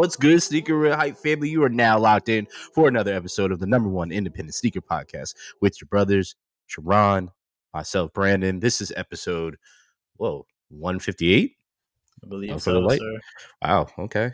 What's good, sneaker hype family? You are now locked in for another episode of the number one independent sneaker podcast with your brothers, Sharon, myself, Brandon. This is episode, whoa, 158? I believe Oh, so, the light? Wow, okay.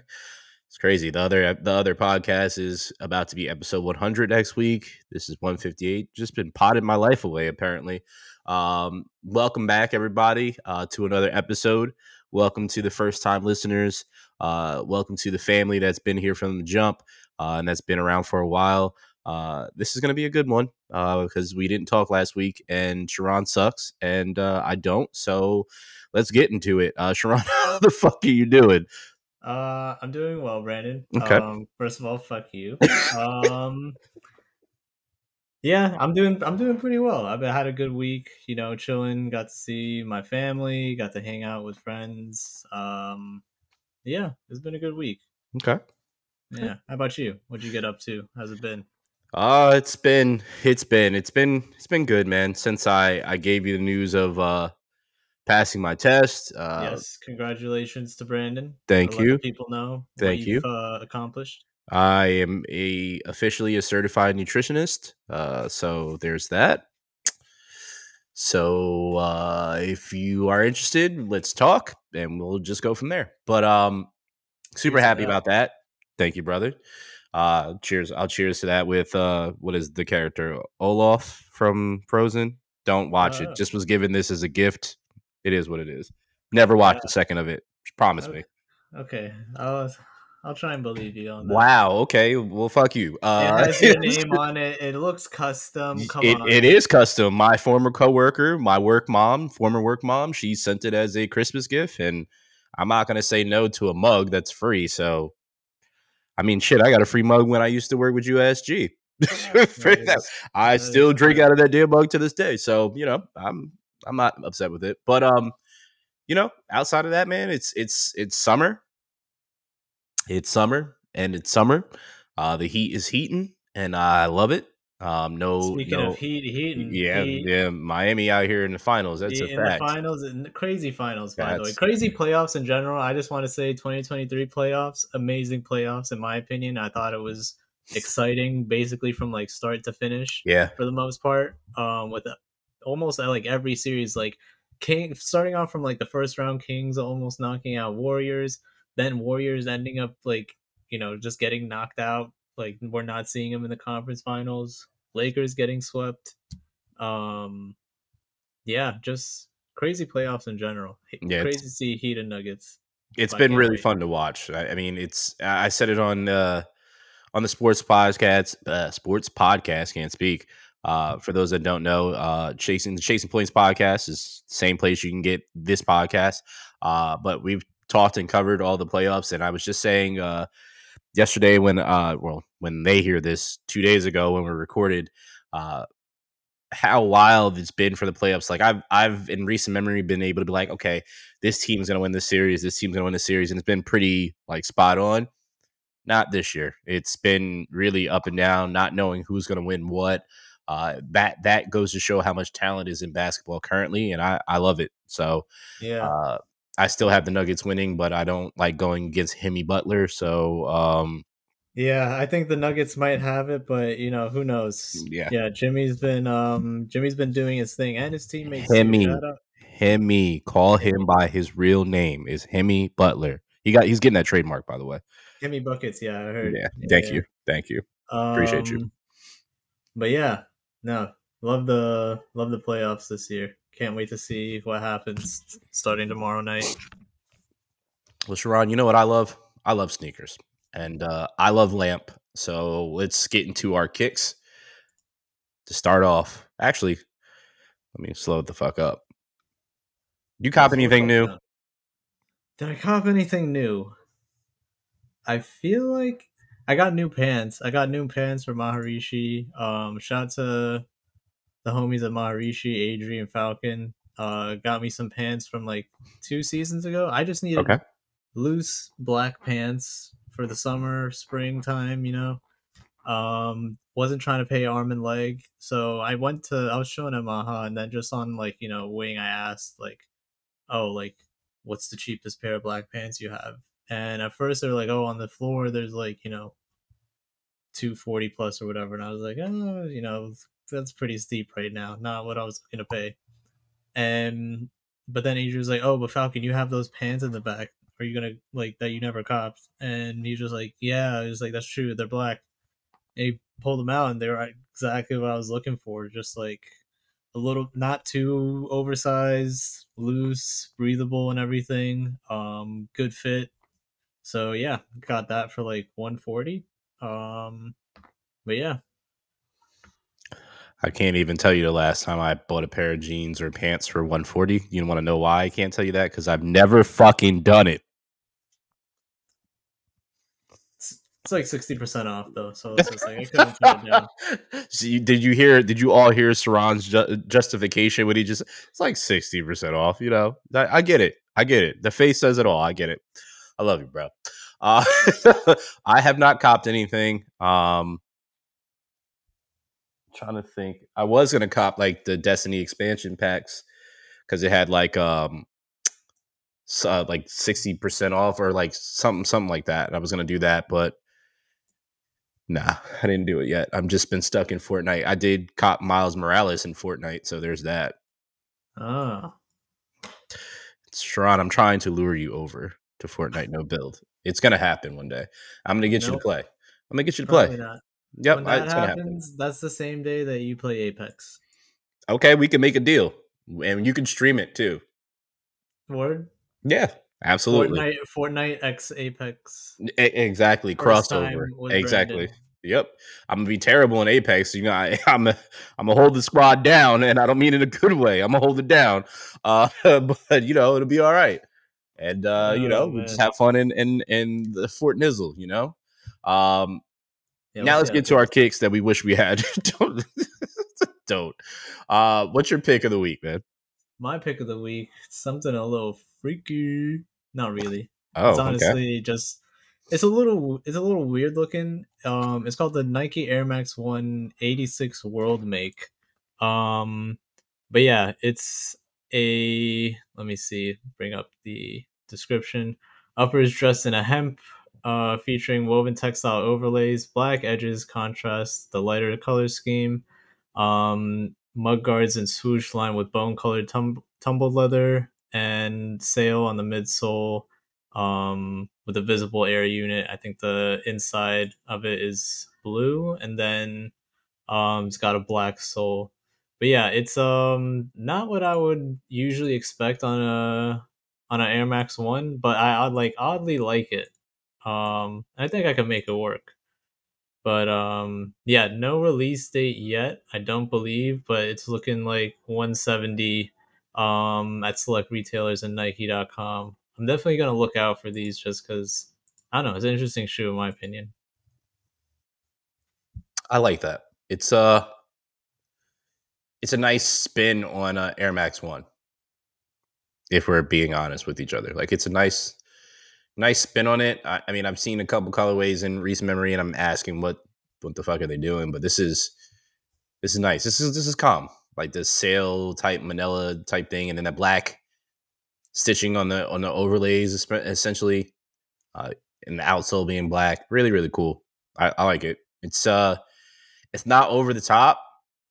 It's crazy. The other the other podcast is about to be episode 100 next week. This is 158. Just been potted my life away apparently. Um welcome back everybody uh to another episode. Welcome to the first time listeners. Uh welcome to the family that's been here from the jump uh and that's been around for a while. Uh this is going to be a good one uh because we didn't talk last week and Sharon sucks and uh I don't. So let's get into it. Uh Sharon, how the fuck are you doing? Uh, I'm doing well, Brandon. Okay. Um, first of all, fuck you. um, yeah, I'm doing. I'm doing pretty well. I've had a good week. You know, chilling. Got to see my family. Got to hang out with friends. Um, yeah, it's been a good week. Okay. Yeah. How about you? What'd you get up to? How's it been? Uh it's been it's been it's been it's been good, man. Since I I gave you the news of uh passing my test. Uh yes. Congratulations to Brandon. thank you. people know Thank what you. uh, accomplished. I am a officially a certified nutritionist. Uh so there's that. So uh if you are interested, let's talk and we'll just go from there. But um super happy that. about that. Thank you, brother. Uh cheers. I'll cheers to that with uh what is the character? Olaf from Frozen. Don't watch Oh. it. Just was given this as a gift. It is what it is. Never watched Yeah. a second of it. Promise Okay. me. Okay. I'll I'll try and believe you on that. Wow. Okay. Well, fuck you. Uh, it has your name on it. It looks custom. Come it, on. it is custom. My former coworker, my work mom, former work mom, she sent it as a Christmas gift, and I'm not gonna say no to a mug that's free. So, I mean, shit, I got a free mug when I used to work with USG. For That that, is- I still drink out of that damn mug to this day. So, you know, I'm I'm not upset with it. But um, you know, outside of that, man, it's it's it's summer. It's summer and it's summer. Uh, the heat is heating, and I love it. Um, no, Speaking no, of heat, heat, and yeah, heat, yeah, Miami out here in the finals. That's a in fact. the finals, and crazy finals, by the way, crazy playoffs in general. I just want to say, 2023 playoffs, amazing playoffs in my opinion. I thought it was exciting, basically from like start to finish. Yeah, for the most part. Um, with almost uh, like every series, like King starting off from like the first round, Kings almost knocking out Warriors, then Warriors ending up like you know just getting knocked out. Like we're not seeing them in the conference finals. Lakers getting swept. Um, yeah, just crazy playoffs in general. Yeah, crazy to see Heat and Nuggets. It's been really wait. fun to watch. I, I mean, it's I I said it on uh on the sports podcast, uh, sports podcast. Can't speak. Uh, for those that don't know, uh, chasing the Chasing Points podcast is the same place you can get this podcast. Uh, but we've talked and covered all the playoffs, and I was just saying uh, yesterday when uh, well, when they hear this two days ago when we recorded, uh, how wild it's been for the playoffs. Like I've I've in recent memory been able to be like, okay, this team's gonna win this series, this team's gonna win the series, and it's been pretty like spot on. Not this year. It's been really up and down, not knowing who's gonna win what. Uh, that that goes to show how much talent is in basketball currently, and I I love it. So Yeah, uh, I still have the Nuggets winning, but I don't like going against Hemi Butler. So um, Yeah, I think the Nuggets might have it, but you know, who knows? Yeah. Yeah, Jimmy's been um Jimmy's been doing his thing and his teammates. Hemi. Hemi, call him by his real name is Hemi Butler. He got he's getting that trademark by the way. Hemi buckets, yeah, I heard. Yeah, thank you, thank you. Appreciate you. Um, But yeah, no, love the love the playoffs this year. Can't wait to see what happens starting tomorrow night. Well, Sharon, you know what I love? I love sneakers, and uh, I love Lamp. So let's get into our kicks. To start off, actually, let me slow it the fuck up. You cop anything new? Did I cop anything new? I feel like I got new pants. I got new pants for Maharishi. Um, shout out to the homies at Maharishi, Adrian Falcon. Uh, got me some pants from like two seasons ago. I just needed Okay. loose black pants for the summer, springtime, you know. Um, wasn't trying to pay arm and leg, so I went to I was showing him aha, and then just on like you know wing, I asked like, oh like, what's the cheapest pair of black pants you have? And at first they're like, oh, on the floor there's like you know, two forty plus or whatever, and I was like, oh, you know, that's pretty steep right now, not what I was going to pay. And but then Adrian was like, oh, but Falcon, you have those pants in the back. Are you gonna like that you never copped? And he was like, yeah. He was like, that's true. They're black. And he pulled them out, and they were exactly what I was looking for. Just like a little, not too oversized, loose, breathable, and everything. Um, good fit. So yeah, got that for like 140. Um, but yeah, I can't even tell you the last time I bought a pair of jeans or pants for 140. You don't want to know why I can't tell you that? Because I've never fucking done it. It's like sixty percent off though, so it's just like I couldn't turn it down. so you, did you hear? Did you all hear Saran's ju- justification when he just? It's like sixty percent off. You know, I, I, get it. I get it. The face says it all. I get it. I love you, bro. Uh, I have not copped anything. Um, trying to think. I was gonna cop like the Destiny expansion packs because it had like um uh, like sixty percent off or like something something like that. I was gonna do that, but nah, I didn't do it yet. I'm just been stuck in Fortnite. I did cop Miles Morales in Fortnite, so there's that. Ah, Sharon, I'm trying to lure you over to Fortnite no build. It's gonna happen one day. I'm gonna get nope. you to play. I'm gonna get you to play. Yep, when that happens, that's the same day that you play Apex. Okay, we can make a deal, and you can stream it too. Word. Yeah, absolutely. Fortnite, Fortnite X Apex. A- exactly, First crossover. Exactly. Brandon. Yep, I'm gonna be terrible in Apex. You know, I, am a, I'm gonna hold the squad down, and I don't mean in a good way. I'm gonna hold it down, uh, but you know, it'll be all right. And uh, oh, you know, we just have fun in in in the Fort Nizzle. You know, um, yeah, now let's get to our kicks that we wish we had. don't don't. Uh, what's your pick of the week, man? My pick of the week, something a little freaky. Not really. Oh, it's honestly okay. just it's a little it's a little weird looking. Um, it's called the Nike Air Max One eighty six World Make. Um, but yeah, it's a let me see, bring up the description. Upper is dressed in a hemp uh, featuring woven textile overlays, black edges contrast the lighter color scheme, um, mudguards and swoosh lined with bone colored tum- tumbled leather, and sail on the midsole um, with a visible air unit. I think the inside of it is blue, and then um, it's got a black sole. But yeah, it's um not what I would usually expect on a on an Air Max One, but I, I like oddly like it. Um, I think I can make it work. But um, yeah, no release date yet. I don't believe, but it's looking like 170 um, at select retailers and Nike.com. I'm definitely gonna look out for these just because I don't know. It's an interesting shoe in my opinion. I like that. It's uh it's a nice spin on uh, Air Max One. If we're being honest with each other, like it's a nice nice spin on it. I, I, mean, I've seen a couple colorways in recent memory, and I'm asking what what the fuck are they doing? But this is this is nice. This is this is calm, like the sail type Manila type thing, and then the black stitching on the on the overlays, essentially, uh, and the outsole being black. Really, really cool. I, I like it. It's uh, it's not over the top,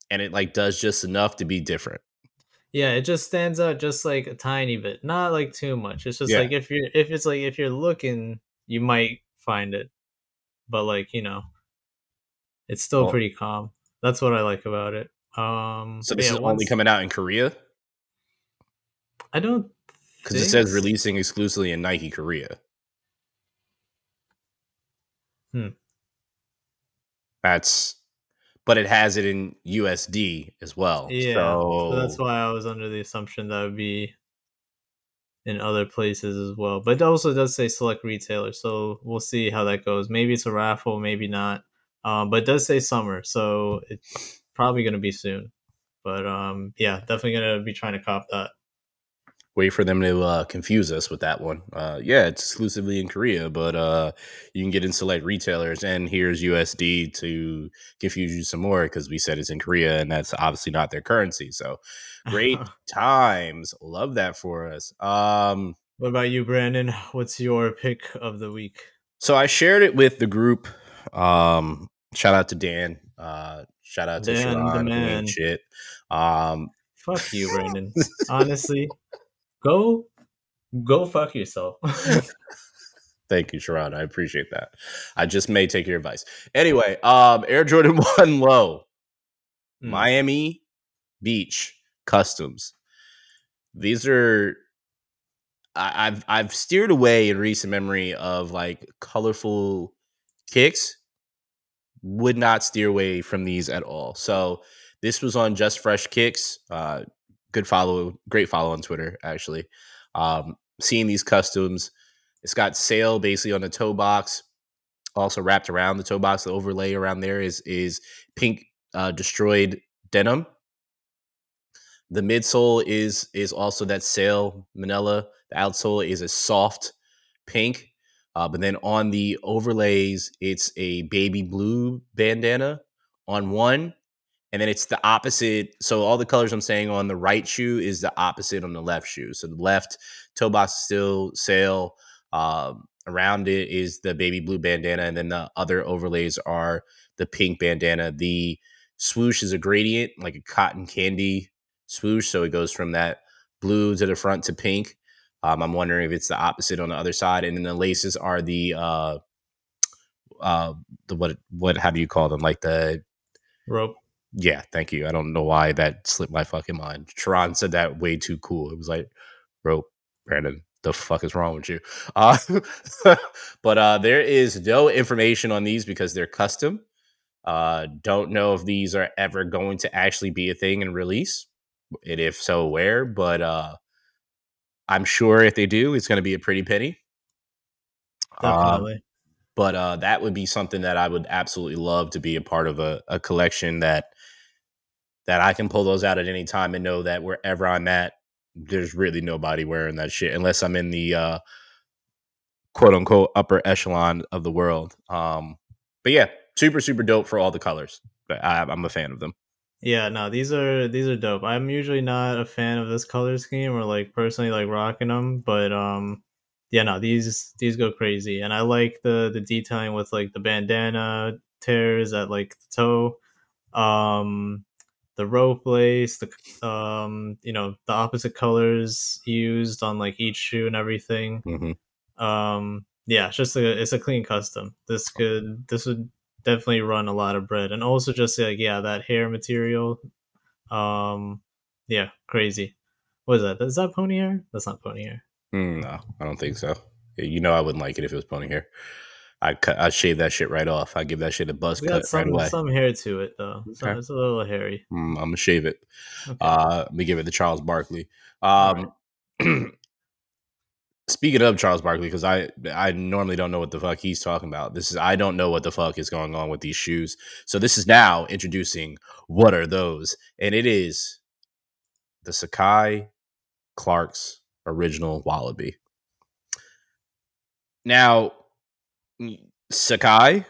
and it like does just enough to be different. Yeah, it just stands out just like a tiny bit, not like too much. It's just yeah. like if you're if it's like if you're looking, you might find it, but like you know, it's still well, pretty calm. That's what I like about it. Um, so this yeah, is once, only coming out in Korea. I don't because it says releasing exclusively in Nike Korea. Hmm. That's but it has it in USD as well. Yeah, so, so that's why I was under the assumption that would be in other places as well. But it also does say select retailer, so we'll see how that goes. Maybe it's a raffle, maybe not. Um, but it does say summer, so it's probably going to be soon. But um, yeah, definitely going to be trying to cop that. Wait for them to uh, confuse us with that one. Uh, yeah, it's exclusively in Korea, but uh, you can get in select retailers. And here's USD to confuse you some more because we said it's in Korea, and that's obviously not their currency. So great times, love that for us. Um, what about you, Brandon? What's your pick of the week? So I shared it with the group. Um, shout out to Dan. Uh, shout out to Dan, Sharon, the man. shit. Um, fuck you, Brandon. Honestly, go go fuck yourself. Thank you, Sharon. I appreciate that. I just may take your advice. Anyway, um, Air Jordan One Low, mm. Miami Beach Customs. These are I, I've I've steered away in recent memory of like colorful kicks. Would not steer away from these at all. So this was on Just Fresh Kicks. Uh, good follow, great follow on Twitter actually. Um, seeing these customs, it's got sail basically on the toe box, also wrapped around the toe box. The overlay around there is is pink uh, destroyed denim. The midsole is is also that sail manila. The outsole is a soft pink. Uh, but then on the overlays, it's a baby blue bandana on one and then it's the opposite. So all the colors I'm saying on the right shoe is the opposite on the left shoe. So the left toe box is still sail. Um, around it is the baby blue bandana, and then the other overlays are the pink bandana. The swoosh is a gradient, like a cotton candy swoosh. So it goes from that blue to the front to pink. Um, I'm wondering if it's the opposite on the other side, and then the laces are the uh, uh, the what what how do you call them? Like the rope yeah, thank you. I don't know why that slipped my fucking mind. Sharon said that way too cool. It was like, bro, Brandon, the fuck is wrong with you? Uh, but uh, there is no information on these because they're custom. Uh, don't know if these are ever going to actually be a thing and release, and if so, where. But uh, I'm sure if they do, it's going to be a pretty penny. Definitely. but uh, that would be something that I would absolutely love to be a part of a, a collection that that I can pull those out at any time and know that wherever I'm at, there's really nobody wearing that shit unless I'm in the uh, quote unquote upper echelon of the world. Um, but yeah, super super dope for all the colors. I, I'm a fan of them. Yeah, no, these are these are dope. I'm usually not a fan of this color scheme or like personally like rocking them, but um, yeah, no, these these go crazy, and I like the the detailing with like the bandana tears at like the toe. Um, the rope lace, the um, you know, the opposite colors used on like each shoe and everything. Mm-hmm. Um, yeah, it's just a it's a clean custom. This could this would definitely run a lot of bread, and also just like yeah, that hair material. Um, yeah, crazy. What is that? Is that pony hair? That's not pony hair. Mm, no, I don't think so. You know, I wouldn't like it if it was pony hair. I cut, I shave that shit right off. I give that shit a buzz cut some, right away. Some hair to it though. Okay. it's a little hairy. Mm, I'm gonna shave it. Okay. Uh, let me give it to Charles Barkley. Um, right. speaking of Charles Barkley, because I I normally don't know what the fuck he's talking about. This is I don't know what the fuck is going on with these shoes. So this is now introducing what are those, and it is the Sacai Clark's original Wallaby. Now Sacai,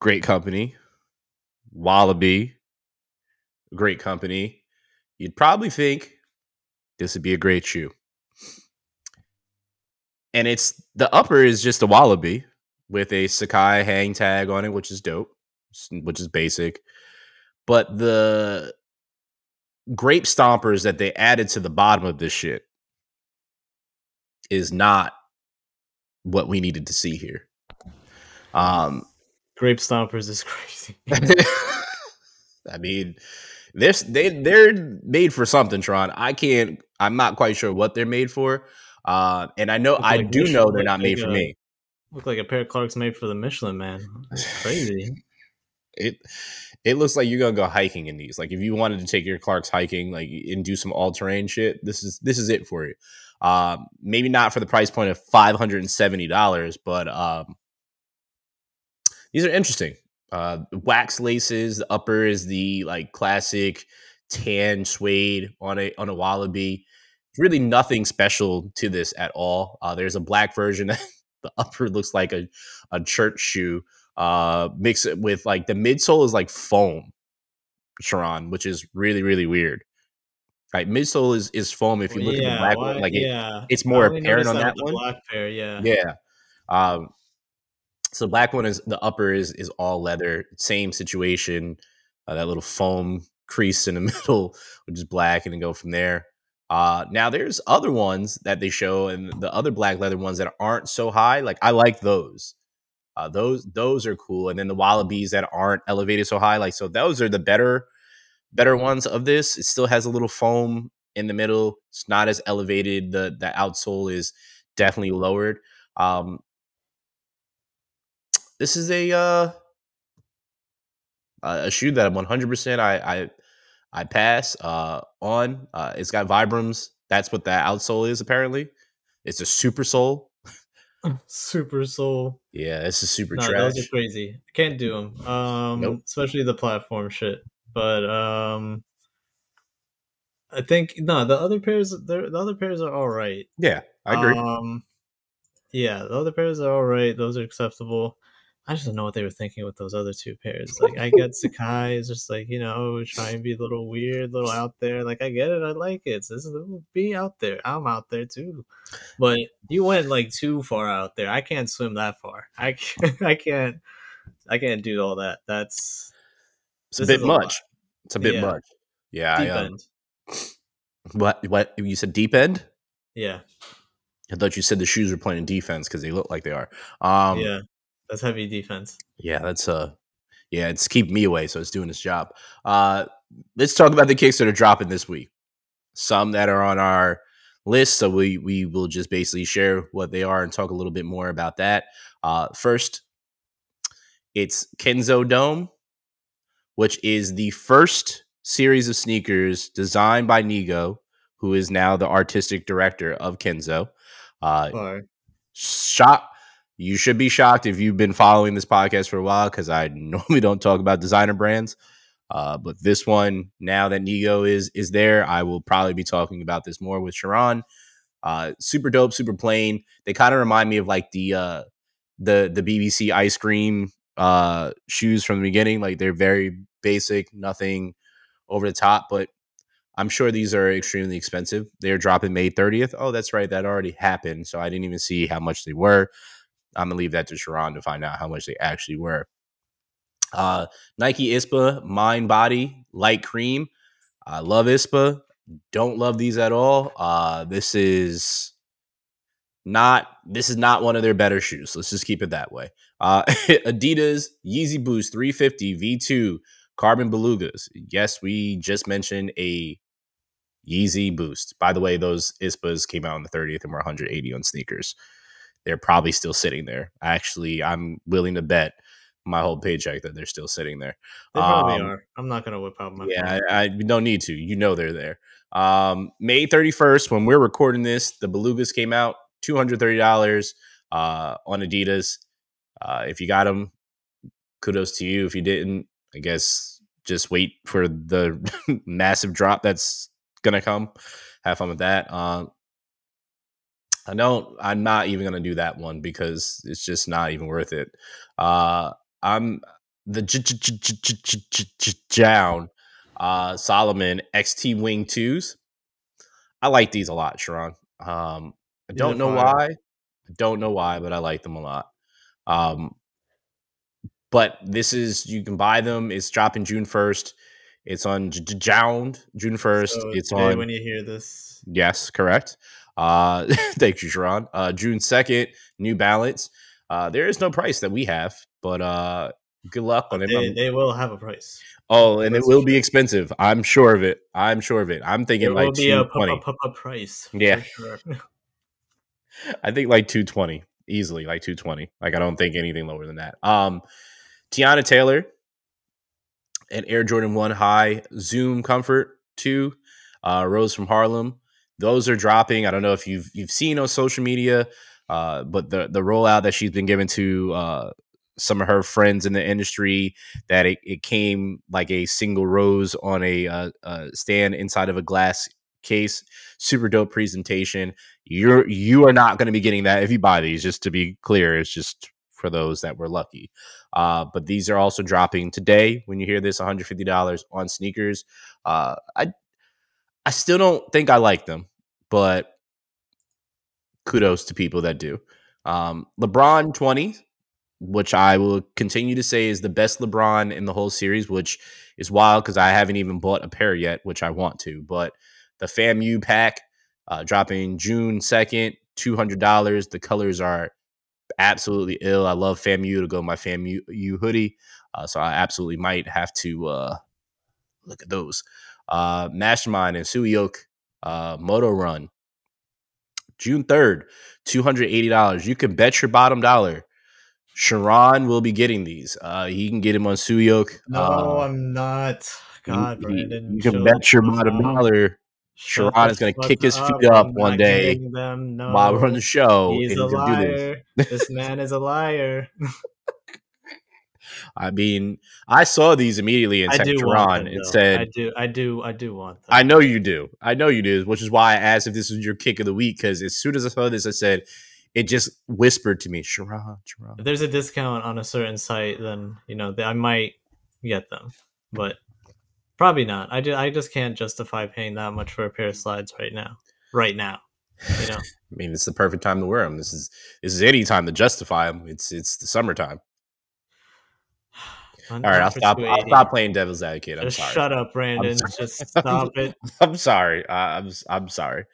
great company. Wallaby, great company. You'd probably think this would be a great shoe. And it's the upper is just a Wallaby with a Sacai hang tag on it, which is dope, which is basic. But the grape stompers that they added to the bottom of this shit is not what we needed to see here. Um, Grape Stompers is crazy. I mean, this they they're made for something, Tron. I can't. I'm not quite sure what they're made for. Uh, and I know I do Michelin, know they're not made for a, me. Look like a pair of Clarks made for the Michelin Man. crazy. it it looks like you're gonna go hiking in these. Like if you wanted to take your Clarks hiking, like and do some all terrain shit, this is this is it for you. Um, maybe not for the price point of five hundred and seventy dollars, but um, these are interesting. Uh, wax laces. The upper is the like classic tan suede on a on a wallaby. really nothing special to this at all. Uh, there's a black version. the upper looks like a, a church shoe. Uh, mix it with like the midsole is like foam, Sharon, which is really really weird. Right, midsole is is foam. If you look yeah, at the black why, one, like it, it's more apparent on that that one. black pair. Yeah, Yeah. Um, so black one is the upper is is all leather. Same situation. Uh, that little foam crease in the middle, which is black, and then go from there. Uh, now there's other ones that they show, and the other black leather ones that aren't so high. Like I like those. Uh, those those are cool, and then the wallabies that aren't elevated so high. Like so, those are the better better ones of this. It still has a little foam in the middle. It's not as elevated. The the outsole is definitely lowered. Um, this is a uh, a shoe that I'm 100% I I I pass uh, on. Uh, it's got Vibrams. That's what the outsole is apparently. It's a super sole. Super Soul. Yeah, it's a super No, trash. those are crazy. I can't do them. Um, Nope. especially the platform shit. But um, I think no, the other pairs, the the other pairs are all right. Yeah, I agree. Um, yeah, the other pairs are all right. Those are acceptable. I just don't know what they were thinking with those other two pairs. Like, I get Sacai is just like you know try and be a little weird, little out there. Like, I get it, I like it. So this is be out there. I'm out there too. But you went like too far out there. I can't swim that far. I can't. I can't. I can't do all that. That's it's a this bit is a lot. much. It's a bit Yeah. much. Yeah. I, um, end. what what you said deep end? Yeah, I thought you said the shoes were playing defense because they look like they are. Um, yeah. That's heavy defense. Yeah, that's uh yeah, it's keeping me away, so it's doing its job. Uh let's talk about the kicks that are dropping this week. Some that are on our list, so we we will just basically share what they are and talk a little bit more about that. Uh first, it's Kenzo Dome, which is the first series of sneakers designed by Nigo, who is now the artistic director of Kenzo. Uh shock you should be shocked if you've been following this podcast for a while because i normally don't talk about designer brands. Uh, but this one now that nigo is is there i will probably be talking about this more with sharon. Uh, super dope super plain. They kind of remind me of like the uh the the bbc ice cream uh shoes from the beginning like they're very basic nothing over the top but I'm sure these are extremely expensive. They're dropping May 30th. Oh, that's right. That already happened. So I didn't even see how much they were. I'm going to leave that to Sharon to find out how much they actually were. Uh, Nike ISPA, Mind Body, Light Cream. I love ISPA. Don't love these at all. Uh, this is not this is not one of their better shoes. Let's just keep it that way. Uh, Adidas Yeezy Boost 350 V2 Carbon Belugas. Yes, we just mentioned a Yeezy Boost. By the way, those ISPAs came out on the 30th and were 180 on sneakers. They're probably still sitting there. Actually, I'm willing to bet my whole paycheck that they're still sitting there. they probably Um, are. I'm not gonna whip out my Yeah. I, I don't need to. You know they're there. Um, May 31st, when we're recording this, the Belugas came out, $230 uh, on Adidas. Uh, if you got them, kudos to you. If you didn't, I guess just wait for the massive drop that's gonna come. Have fun with that. Uh, I don't. I'm not even gonna do that one because it's just not even worth it. Uh, I'm the j- j- j- down uh, Salomon XT Wing twos. I like these a lot, Sharon. Um, I don't know why. I don't know why, but I like them a lot. Um, but this is you can buy them. It's dropping June first. It's on Jound June first. So it's on when you hear this, Yes, correct. Uh, thank you, Sharon. Uh, June 2nd, New Balance. Uh, there is no price that we have, but uh, good luck on it. they, they will have a price. oh, and it will be expensive. I'm sure of it. I'm sure of it. I'm thinking There like will be a 220. pop up price. Yeah. sure. I think like 220 easily, like 220. Like I don't think anything lower than that. Um, Teyana Taylor and Air Jordan 1 High Zoom Comfort 2, uh, Rose from Harlem. Those are dropping. I don't know if you've you've seen on social media, uh, but the the rollout that she's been given to uh, some of her friends in the industry that it, it came like a single rose on a uh, uh, stand inside of a glass case, super dope presentation. You're you are not going to be getting that if you buy these. Just to be clear, it's just for those that were lucky. Uh, but these are also dropping today. When you hear this, one hundred fifty dollars on sneakers. Uh, I I still don't think I like them, but kudos to people that do. Um, LeBron twenty, which I will continue to say is the best LeBron in the whole series, which is wild because I haven't even bought a pair yet, which I want to. But the FAMU pack uh, dropping June 2nd, $200. The colors are absolutely ill. I love FAMU to go my FAMU hoodie. Uh, so I absolutely might have to uh, look at those. Uh, Mastermind and Suicoke uh, Moto Run, June 3rd, $280. You can bet your bottom dollar. Sharon will be getting these. Uh, he can get him on Suicoke. No, uh, I'm not. God, you, Brandon. you can bet your bottom dollar. Sharon is going to kick his feet up one day Them. No. while we're on the show. He's a he's this. liar. this man is a liar. I mean, I saw these immediately and I texted do want Sharon them, and said, I do, I do, I do want them. I know you do. I know you do, which is why I asked if this was your kick of the week. Because as soon as I saw this, I said, it just whispered to me, Sharon, Sharon. If there's a discount on a certain site, then you know I might get them, but probably not. I, ju- I just can't justify paying that much for a pair of slides right now. Right now, you know. I mean, it's the perfect time to wear them. This is this is any time to justify them. It's it's the summertime. All right, I'll stop. I'll stop playing devil's advocate. I'm Just sorry. shut up, Brandon. sorry. Just stop it. I'm sorry. Uh, I'm I'm sorry.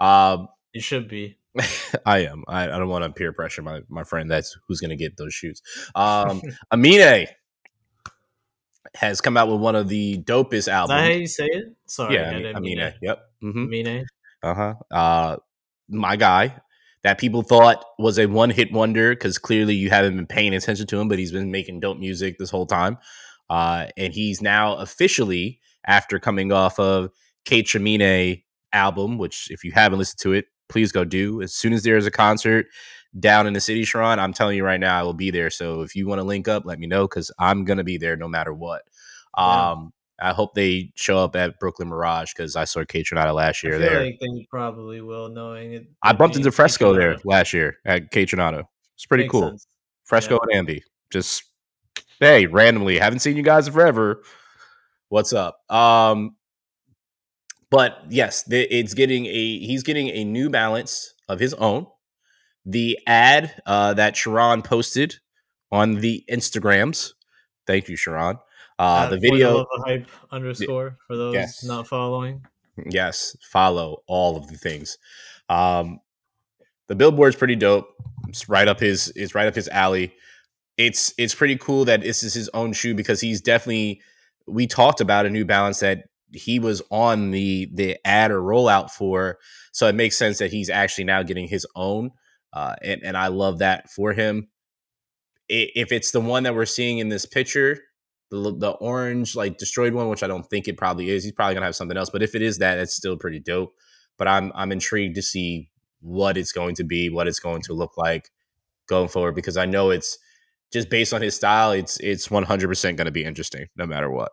Um, You should be. I am. I, I don't want to peer pressure my my friend. That's who's going to get those shoes. Um, Amine has come out with one of the dopest Is that how albums. you say it? Sorry, yeah, I Ami- didn't Amine. mean Yep. hmm Mine. Uh-huh. Uh my guy that people thought was a one-hit wonder because clearly you haven't been paying attention to him, but he's been making dope music this whole time. Uh and he's now officially after coming off of Kaytraminé album, which if you haven't listened to it, please go do. As soon as there is a concert down in the city, Sharon, I'm telling you right now, I will be there. So if you want to link up, let me know because I'm gonna be there no matter what. Yeah. Um I hope they show up at Brooklyn Mirage because I saw Kaytranada last year there. like they probably will, knowing it. I bumped into Fresco there last year at Kaytranada. It's pretty Makes cool. sense. Fresco and Andy. Just hey, randomly, haven't seen you guys forever. What's up? Um, but yes, the, it's getting a he's getting a new balance of his own. The ad uh, that Sharon posted on the Instagrams. Thank you, Sharon. Uh, the video, of hype underscore for those Yes. not following. yes, follow all of the things. Um, the billboard's pretty dope. It's right up his it's right up his alley. It's it's pretty cool that this is his own shoe because he's definitely we talked about a New Balance that he was on the the ad or rollout for, so it makes sense that he's actually now getting his own, uh, and and I love that for him. If it's the one that we're seeing in this picture, the the orange like destroyed one, which I don't think it probably is, he's probably gonna have something else. But if it is that, it's still pretty dope. But I'm I'm intrigued to see what it's going to be, what it's going to look like going forward, because I know it's just based on his style, it's it's 100 percent going to be interesting, no matter what.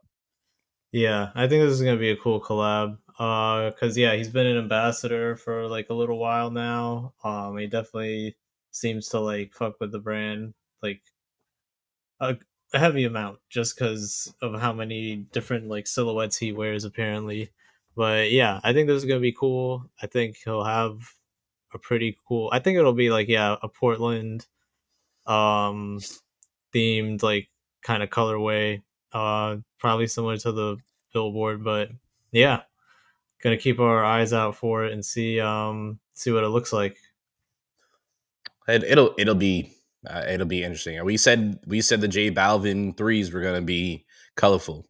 Yeah, I think this is gonna be a cool collab. Uh, cause yeah, he's been an ambassador for like a little while now. Um, he definitely seems to like fuck with the brand like a, a heavy amount, just because of how many different like silhouettes he wears apparently. But yeah, I think this is gonna be cool. I think he'll have a pretty cool. I think it'll be like yeah, a Portland, um, themed like kind of colorway uh probably similar to the billboard but yeah gonna keep our eyes out for it and see um see what it looks like It, it'll it'll be uh, it'll be interesting. We said we said the J Balvin threes were going to be colorful.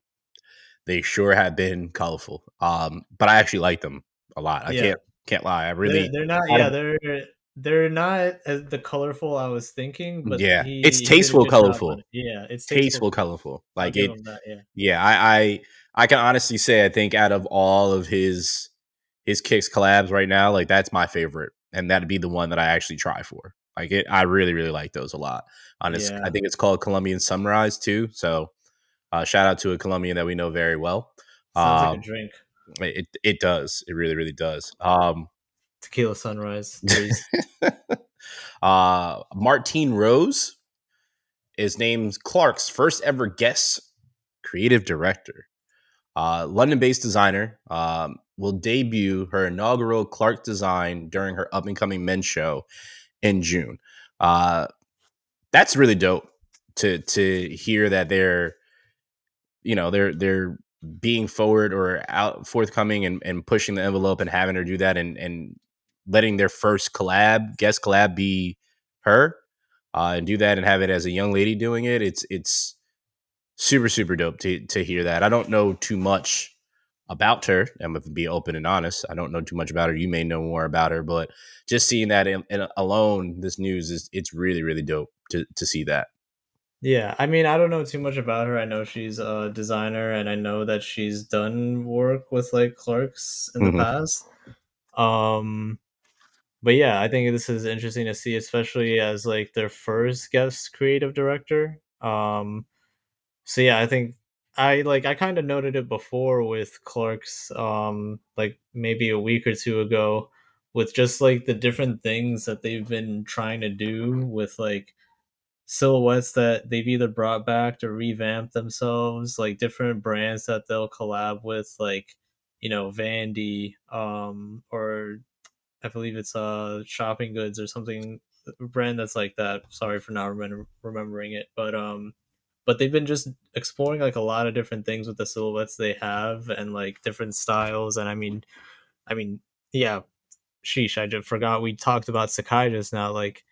They sure have been colorful. Um, but I actually like them a lot. I Yeah. can't can't lie. I really they're, they're not yeah they're they're not as the colorful i was thinking but Yeah, he- it's he did a tasteful good job on colorful. yeah it's tasteful, colorful. Like it. that, yeah Yeah, I, I I can honestly say I think out of all of his his kicks collabs right now, like that's my favorite, and that'd be the one that I actually try for. Like it, I really really like those a lot. Honest, Yeah. I think it's called Colombian Sunrise too. So, uh, shout out to a Colombian that we know very well. sounds Um, like a drink It it does. It really really does. Um, Tequila Sunrise. uh, Martine Rose is named Clark's first ever guest creative director. Uh, London based designer um, will debut her inaugural Clark design during her up and coming men's show in June. Uh, that's really dope to to hear that they're you know they're they're being forward or out forthcoming and, and pushing the envelope and having her do that and and letting their first collab guest collab be her uh, and do that and have it as a young lady doing it it's it's super super dope to to hear that i don't know too much about her i'm gonna be open and honest i don't know too much about her you may know more about her but just seeing that in, in alone this news is it's really really dope to to see that yeah, I mean, I don't know too much about her. I know she's a designer, and I know that she's done work with like Clarks in mm-hmm. the past. Um, but yeah, I think this is interesting to see, especially as like their first guest creative director. Um, so yeah, I think I like I kind of noted it before with Clark's, um, like maybe a week or two ago, with just like the different things that they've been trying to do with like silhouettes that they've either brought back to revamp themselves, like different brands that they'll collab with, like you know Vandy, um, or I believe it's uh shopping goods or something brand that's like that. Sorry for not remember, remembering it, but um, but they've been just exploring like a lot of different things with the silhouettes they have and like different styles. And I mean, I mean, yeah, sheesh, I just forgot we talked about sacai just now. Like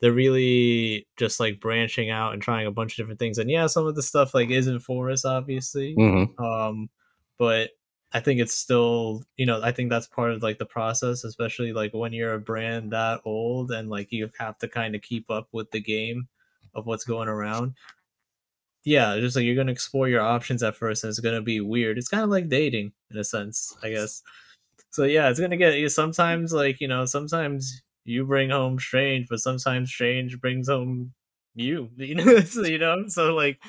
they're really just like branching out and trying a bunch of different things. And yeah, some of the stuff like isn't for us, obviously. Mm-hmm. Um, but I think it's still, you know, I think that's part of like the process, especially like when you're a brand that old and like you have to kind of keep up with the game of what's going around. Yeah, just like you're gonna explore your options at first, and it's gonna be weird. It's kind of like dating in a sense, I guess. So yeah, it's gonna get you. Sometimes, like you know, sometimes you bring home strange, but sometimes strange brings home you. You know, so, you know. So like,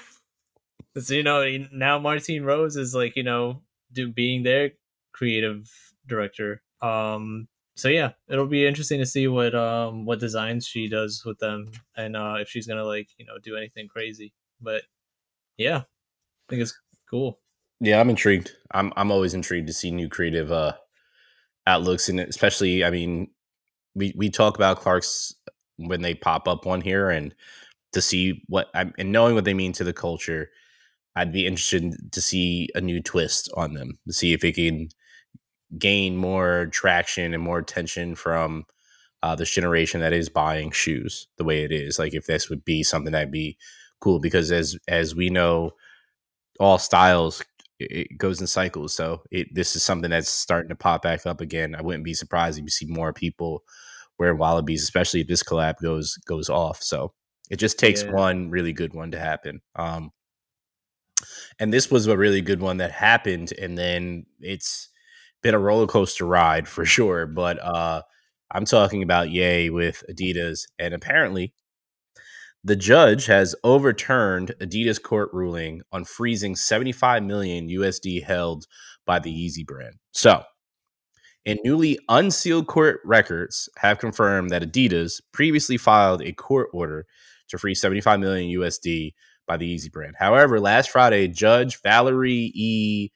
so you know, now Martine Rose is like you know, do being their creative director. Um. So yeah, it'll be interesting to see what um what designs she does with them, and uh if she's gonna like you know do anything crazy. But yeah, I think it's cool. Yeah, I'm intrigued. I'm I'm always intrigued to see new creative uh outlooks and especially I mean we we talk about Clark's when they pop up one here and to see what I'm and knowing what they mean to the culture, I'd be interested to see a new twist on them to see if it can gain more traction and more attention from uh, this generation that is buying shoes the way it is. Like if this would be something that'd be cool because as as we know, all styles it goes in cycles. So it this is something that's starting to pop back up again. I wouldn't be surprised if you see more people wearing wallabies, especially if this collab goes goes off. So it just takes yeah. one really good one to happen. Um, and this was a really good one that happened, and then it's been a roller coaster ride for sure. But uh, I'm talking about Yay with Adidas, and apparently the judge has overturned Adidas court ruling on freezing 75 million USD held by the Yeezy brand. So, in newly unsealed court records have confirmed that Adidas previously filed a court order to freeze 75 million USD by the Yeezy brand. However, last Friday, Judge Valerie E.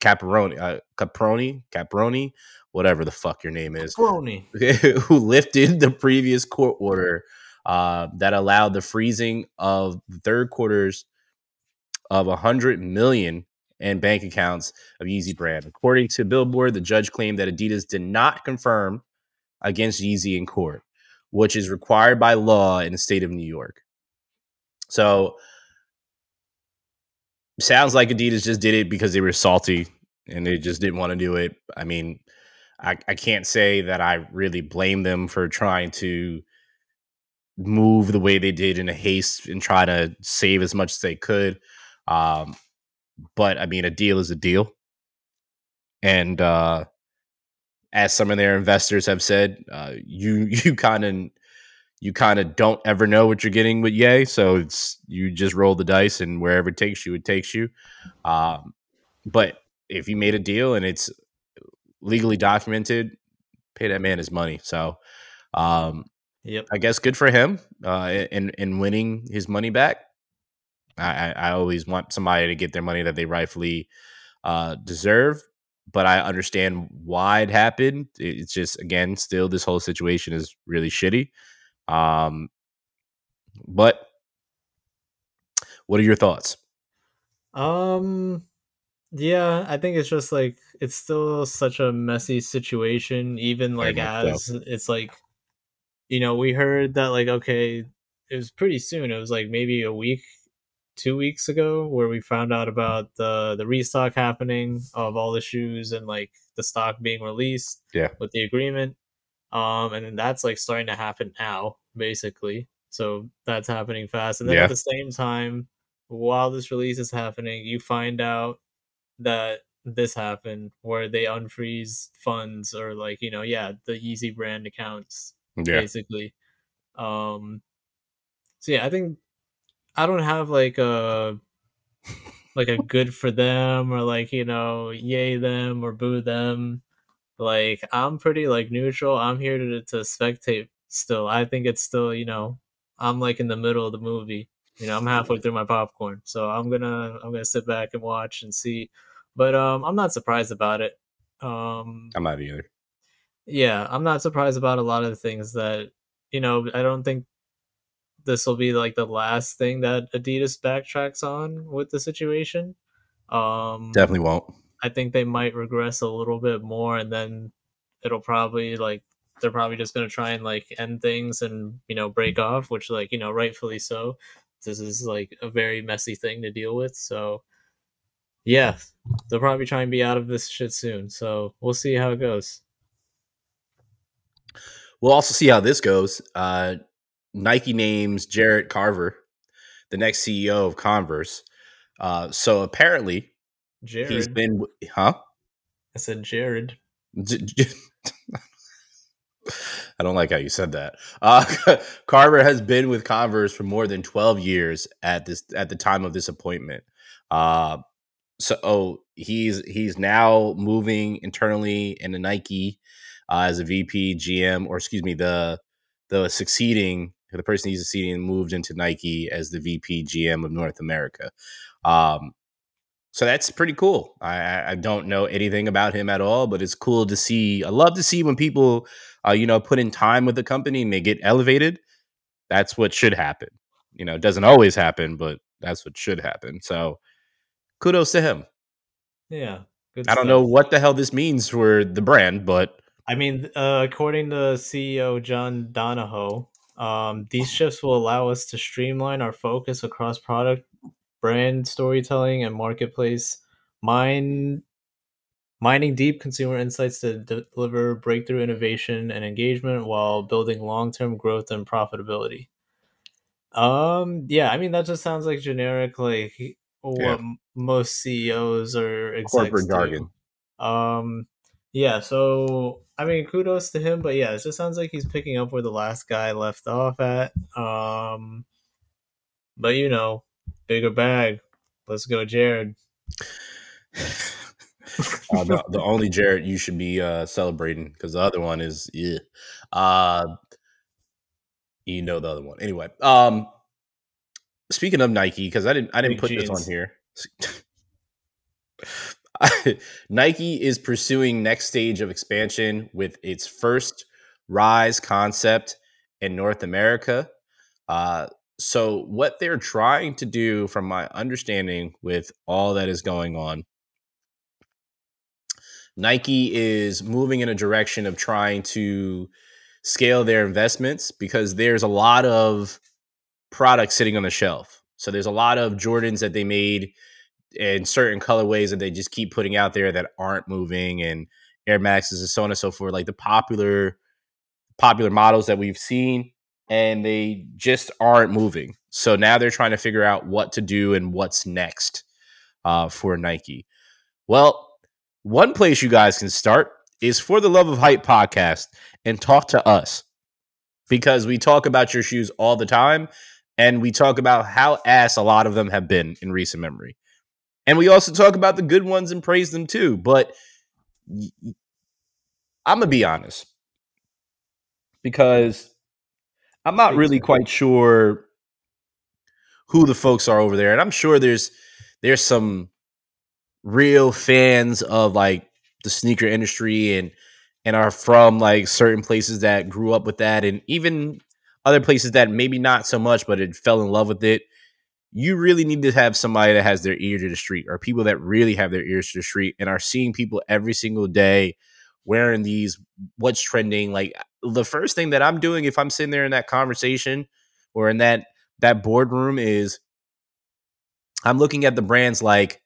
Caproni, uh, Caproni, Caproni, whatever the fuck your name is, Caproni, who lifted the previous court order uh, that allowed the freezing of the third quarters of 100 million in bank accounts of Yeezy brand. According to Billboard, the judge claimed that Adidas did not confirm against Yeezy in court, which is required by law in the state of New York. So sounds like Adidas just did it because they were salty and they just didn't want to do it. I mean, I, I can't say that I really blame them for trying to move the way they did in a haste and try to save as much as they could. Um, but I mean, a deal is a deal. And uh, as some of their investors have said, uh, you you kind of you kind of don't ever know what you're getting with Yay. so it's you just roll the dice and wherever it takes you, it takes you. Um, but if you made a deal and it's legally documented, pay that man his money. So, um, Yep. I guess good for him uh, in in winning his money back. I, I always want somebody to get their money that they rightfully uh, deserve, but I understand why it happened. It's just again, still this whole situation is really shitty. Um, but what are your thoughts? Um yeah, I think it's just like it's still such a messy situation even like much so. as it's like you know, we heard that like okay, it was pretty soon. It was like maybe a week, two weeks ago, where we found out about the the restock happening of all the shoes and like the stock being released Yeah. with the agreement. Um, and then that's like starting to happen now, basically. So that's happening fast. And then Yeah. at the same time, while this release is happening, you find out that this happened where they unfreeze funds or like you know yeah the Yeezy brand accounts Yeah. basically. Um, so yeah, I think I don't have like a like a good for them or like you know yay them or boo them. Like I'm pretty like neutral. I'm here to to spectate. Still, I think it's still you know I'm like in the middle of the movie. You know, I'm halfway through my popcorn, so I'm gonna I'm gonna sit back and watch and see. But um, I'm not surprised about it. Um, I'm not either. Yeah, I'm not surprised about a lot of the things that you know. I don't think this will be like the last thing that Adidas backtracks on with the situation. Um, Definitely won't. I think they might regress a little bit more, and then it'll probably like they're probably just gonna try and like end things and you know break off, which like you know rightfully so. This is like a very messy thing to deal with, so yeah, they'll probably try and be out of this shit soon. So we'll see how it goes. We'll also see how this goes. Uh, Nike names Jarrett Carver the next CEO of Converse. Uh, so apparently Jared, he's been, huh? I said Jared. I don't like how you said that. Uh, Carver has been with Converse for more than 12 years at this at the time of this appointment. Uh, so oh, he's he's now moving internally in the Nike uh, as a VP GM, or excuse me, the the succeeding the person he's succeeding moved into Nike as the VP GM of North America. Um, so that's pretty cool. I, I don't know anything about him at all, but it's cool to see. I love to see when people, uh, you know, put in time with the company and they get elevated. That's what should happen. You know, it doesn't always happen, but that's what should happen. So kudos to him. Yeah, good I don't stuff. know what the hell this means for the brand, but I mean, uh, according to CEO John Donahoe, um, these shifts will allow us to streamline our focus across product, brand storytelling, and marketplace. Mine, mining deep consumer insights to de- deliver breakthrough innovation and engagement while building long-term growth and profitability. Um, yeah, I mean that just sounds like generic, like what Yeah. m- most CEOs or execs corporate do. jargon. Um, yeah, so I mean, kudos to him, but yeah, it just sounds like he's picking up where the last guy left off at. Um, but you know, bigger bag. Let's go, Jared. uh, the, the only Jared you should be uh, celebrating because the other one is yeah. Uh, you know the other one anyway. Um, speaking of Nike, because I didn't I didn't Big put this on here. Nike is pursuing next stage of expansion with its first Rise concept in North America. Uh, so what they're trying to do, from my understanding, with all that is going on, Nike is moving in a direction of trying to scale their investments because there's a lot of products sitting on the shelf. So there's a lot of Jordans that they made in certain colorways that they just keep putting out there that aren't moving and Air Maxes and so on and so forth, like the popular popular models that we've seen and they just aren't moving. So now they're trying to figure out what to do and what's next uh, for Nike. Well, one place you guys can start is for the Love of Hype podcast and talk to us because we talk about your shoes all the time and we talk about how ass a lot of them have been in recent memory. And we also talk about the good ones and praise them too. But I'm gonna be honest because I'm not really quite sure who the folks are over there, and I'm sure there's there's some real fans of like the sneaker industry and and are from like certain places that grew up with that, and even other places that maybe not so much, but it fell in love with it. You really need to have somebody that has their ear to the street, or people that really have their ears to the street and are seeing people every single day wearing these what's trending. Like uh, the first thing that i'm doing if i'm sitting there in that conversation or in that that boardroom is i'm looking at the brands like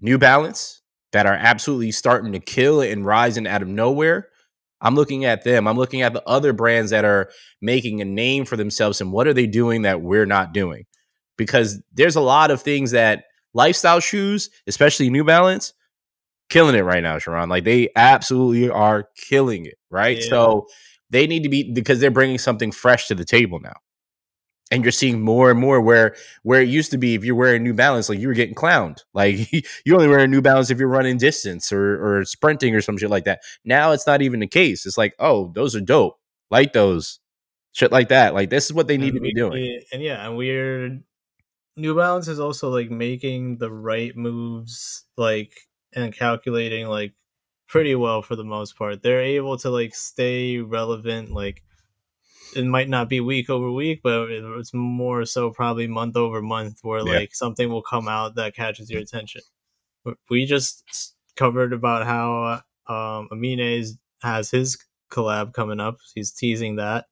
new balance that are absolutely starting to kill and rising out of nowhere. I'm looking at them. I'm looking at the other brands that are making a name for themselves and what are they doing that we're not doing because there's a lot of things that lifestyle shoes especially new balance killing it right now, Sharon. Like they absolutely are killing it, right? Yeah. So they need to be because they're bringing something fresh to the table now. And you're seeing more and more where where it used to be if you're wearing New Balance, like you were getting clowned. Like you only wear a New Balance if you're running distance or or sprinting or some shit like that. Now it's not even the case. It's like, oh, those are dope. Like those. Shit like that. Like this is what they need and to be doing. And yeah, and we're New Balance is also like making the right moves like and calculating like pretty well for the most part. They're able to like stay relevant. Like it might not be week over week, but it's more so probably month over month, where yeah. like something will come out that catches your attention. We just covered about how um, Amine has his collab coming up. He's teasing that.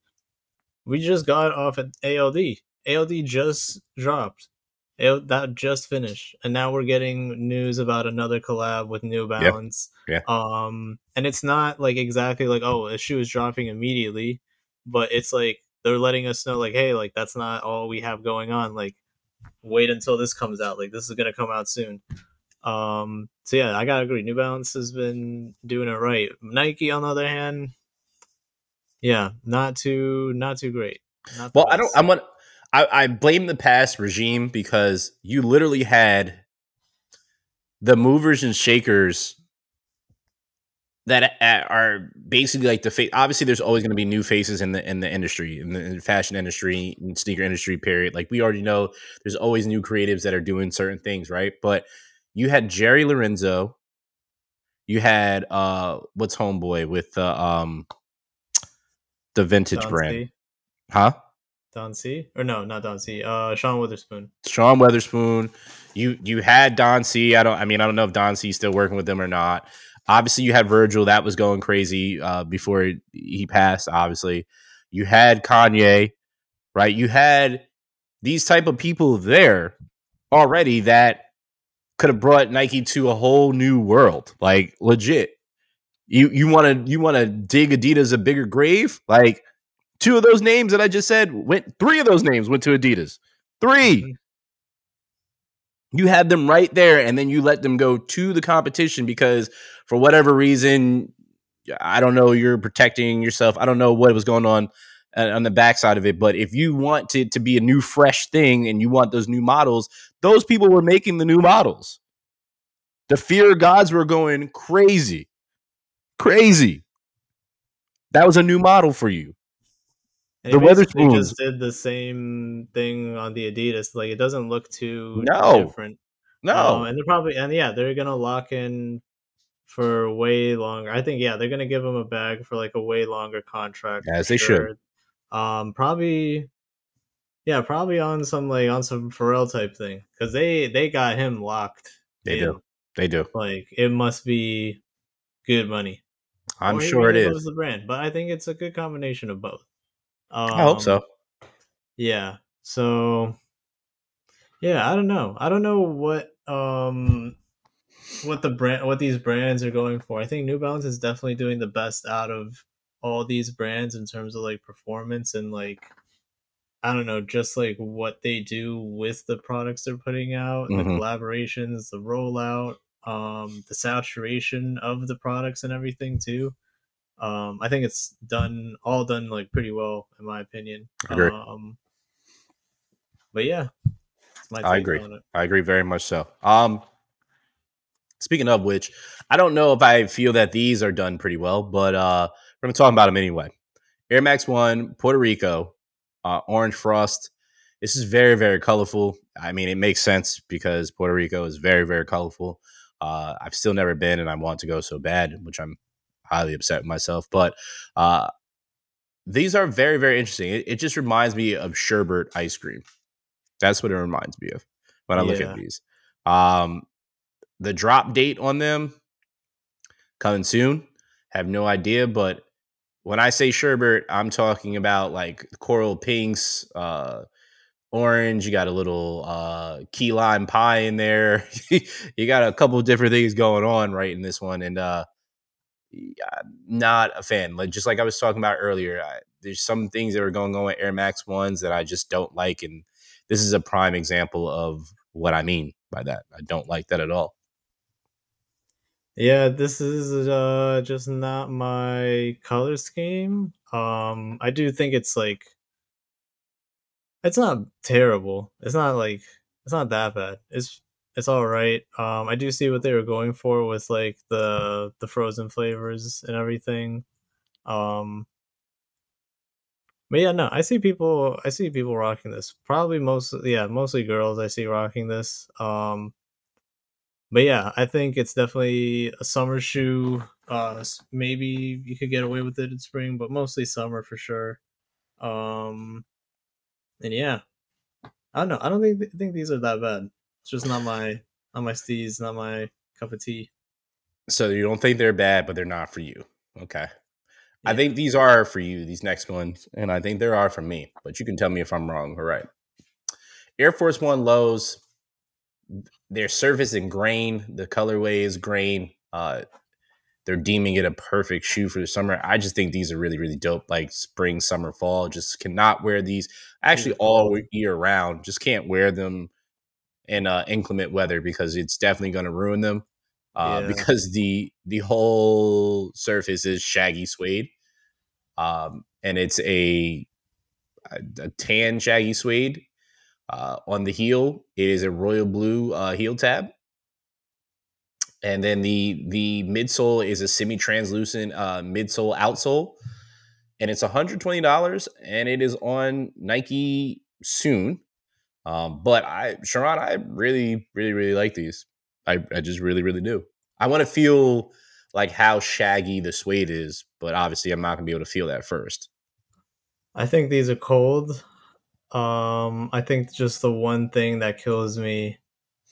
We just got off at ALD. ALD just dropped. It, that just finished, and now we're getting news about another collab with New Balance. Yeah. yeah. Um, and it's not like exactly like oh, a shoe is dropping immediately, but it's like they're letting us know like hey, like that's not all we have going on. Like wait until this comes out. Like this is gonna come out soon. Um, so yeah, I gotta agree. New Balance has been doing it right. Nike, on the other hand, yeah, not too not too great. Not well, best. I don't. I'm gonna. I, I blame the past regime because you literally had the movers and shakers that are basically like the face. Obviously, there's always going to be new faces in the in the industry, in the, in the fashion industry, and sneaker industry. Period. Like we already know, there's always new creatives that are doing certain things, right? But you had Jerry Lorenzo, you had uh, what's homeboy with the um, the vintage brand, huh? Don C or no, not Don C. Uh, Sean Wotherspoon. Sean Wotherspoon. You you had Don C. I don't. I mean, I don't know if Don C. Is still working with them or not. Obviously, you had Virgil. That was going crazy uh, before he passed. Obviously, you had Kanye. Right. You had these type of people there already that could have brought Nike to a whole new world. Like legit. You you want to you want to dig Adidas a bigger grave? Like Two of those names that I just said went. Three of those names went to Adidas. 3 mm-hmm. You had them right there, and then you let them go to the competition because, for whatever reason, I don't know, you're protecting yourself. I don't know what was going on uh, on the backside of it. But if you want it to be a new, fresh thing, and you want those new models, those people were making the new models. The fear gods were going crazy, crazy. That was a new model for you. And the Wotherspoons just did the same thing on the Adidas. Like it doesn't look too no. different. No, um, and they're probably and yeah, they're gonna lock in for way longer. I think yeah, they're gonna give him a bag for like a way longer contract. As they sure. should. Um, probably, yeah, probably on some like on some Pharrell type thing because they they got him locked. They in. do. They do. Like it must be good money. I'm sure it is the brand, but I think it's a good combination of both. Um, I hope so. Yeah. So yeah, I don't know. I don't know what um what the brand what these brands are going for. I think New Balance is definitely doing the best out of all these brands in terms of like performance and like I don't know, just like what they do with the products they're putting out, mm-hmm. the collaborations, the rollout, um, the saturation of the products and everything too. Um, I think it's done all done like pretty well in my opinion. Agree. Um, but yeah, I agree. I agree very much so. Um, Speaking of which, I don't know if I feel that these are done pretty well, but uh, we're to talk about them anyway. Air Max 1, Puerto Rico, uh, Orange Frost. This is very, very colorful. I mean, it makes sense because Puerto Rico is very, very colorful. Uh, I've still never been and I want to go so bad, which I'm highly upset with myself. But uh, these are very, very interesting. It, it, just reminds me of sherbet ice cream. That's what it reminds me of when I yeah. look at these. Um, the drop date on them coming soon. Have no idea, but when I say sherbet, I'm talking about like coral pinks, uh, orange. You got a little uh, key lime pie in there. you got a couple different things going on right in this one, and uh, not a fan. Like just like I was talking about earlier, I, there's some things that are going on with Air Max ones that I just don't like, and this is a prime example of what I mean by that. I don't like that at all. Yeah, this is uh just not my color scheme. Um I do think it's like it's not terrible. It's not like it's not that bad. It's it's all right. Um I do see what they were going for with like the the frozen flavors and everything. Um but yeah, no, I see people I see people rocking this. Probably most yeah, mostly girls I see rocking this. Um but yeah, I think it's definitely a summer shoe. Uh, maybe you could get away with it in spring, but mostly summer for sure. Um, and yeah, I don't know. I don't think think these are that bad. It's just not my not my steez, not my cup of tea. So you don't think they're bad, but they're not for you. Okay. Yeah. I think these are for you, these next ones, and I think there are for me. But you can tell me if I'm wrong. All right. Air Force One lows their surface and grain, the colorway is grain. Uh, they're deeming it a perfect shoe for the summer. I just think these are really, really dope. Like spring, summer, fall. Just cannot wear these actually all year round. Just can't wear them in uh, inclement weather because it's definitely going to ruin them. Uh, yeah. Because the the whole surface is shaggy suede, um, and it's a a tan shaggy suede uh, on the heel, it is a royal blue uh, heel tab. And then the the midsole is a semi-translucent uh, midsole outsole, and it's $120 and it is on Nike soon. Um, but I, Sharon, I really, really, really like these. I, I just really, really do. I want to feel like how shaggy the suede is, but obviously I'm not gonna be able to feel that first. I think these are cold. Um, I think just the one thing that kills me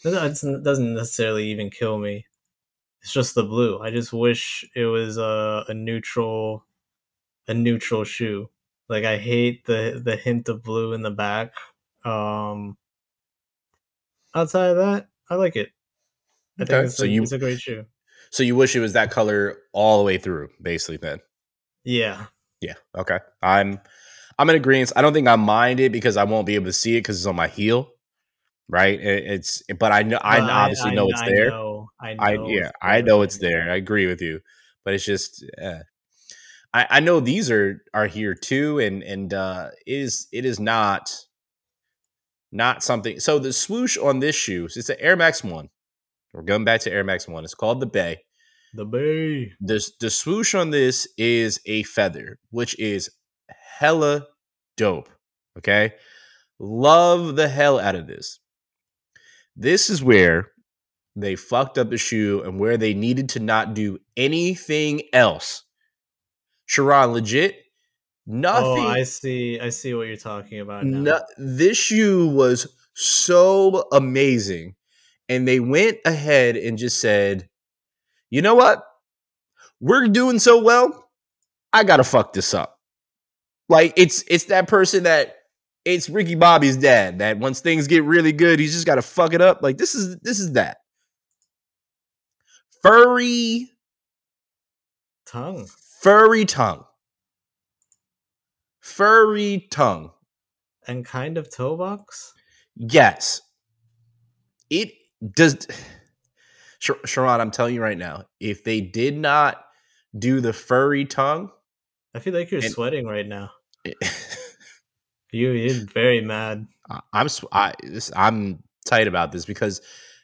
it doesn't necessarily even kill me. It's just the blue. I just wish it was a, a neutral, a neutral shoe. Like I hate the the hint of blue in the back. Um, outside of that, I like it. I okay. think it's, so a, you, it's a great shoe. So you wish it was that color all the way through, basically. Then. Yeah. Yeah. Okay. I'm I'm in agreement. I don't think I mind it because I won't be able to see it because it's on my heel, right? It, it's, but I know, I obviously I, know it's I there. Know, I, know yeah, I know it's there. I agree with you, but it's just, uh, I, I know these are are here too, and and uh, is it is not not something. So the swoosh on this shoe, it's an Air Max one. We're going back to Air Max one. It's called the Bay. The Bay. The the swoosh on this is a feather, which is hella dope. Okay. Love the hell out of this. This is where they fucked up the shoe and where they needed to not do anything else. Sharon, legit, Oh, nothing. Oh, I see. I see what you're talking about. No, this shoe was so amazing. And they went ahead and just said, you know what? We're doing so well. I got to fuck this up. Like it's it's that person that it's Ricky Bobby's dad that once things get really good, he's just got to fuck it up. Like this is this is that furry tongue, furry tongue, furry tongue, and kind of toe box. Yes, it does. Sharon, I'm telling you right now, if they did not do the furry tongue, I feel like you're and, sweating right now. Eh, you you're very mad. I'm I, I'm tight about this because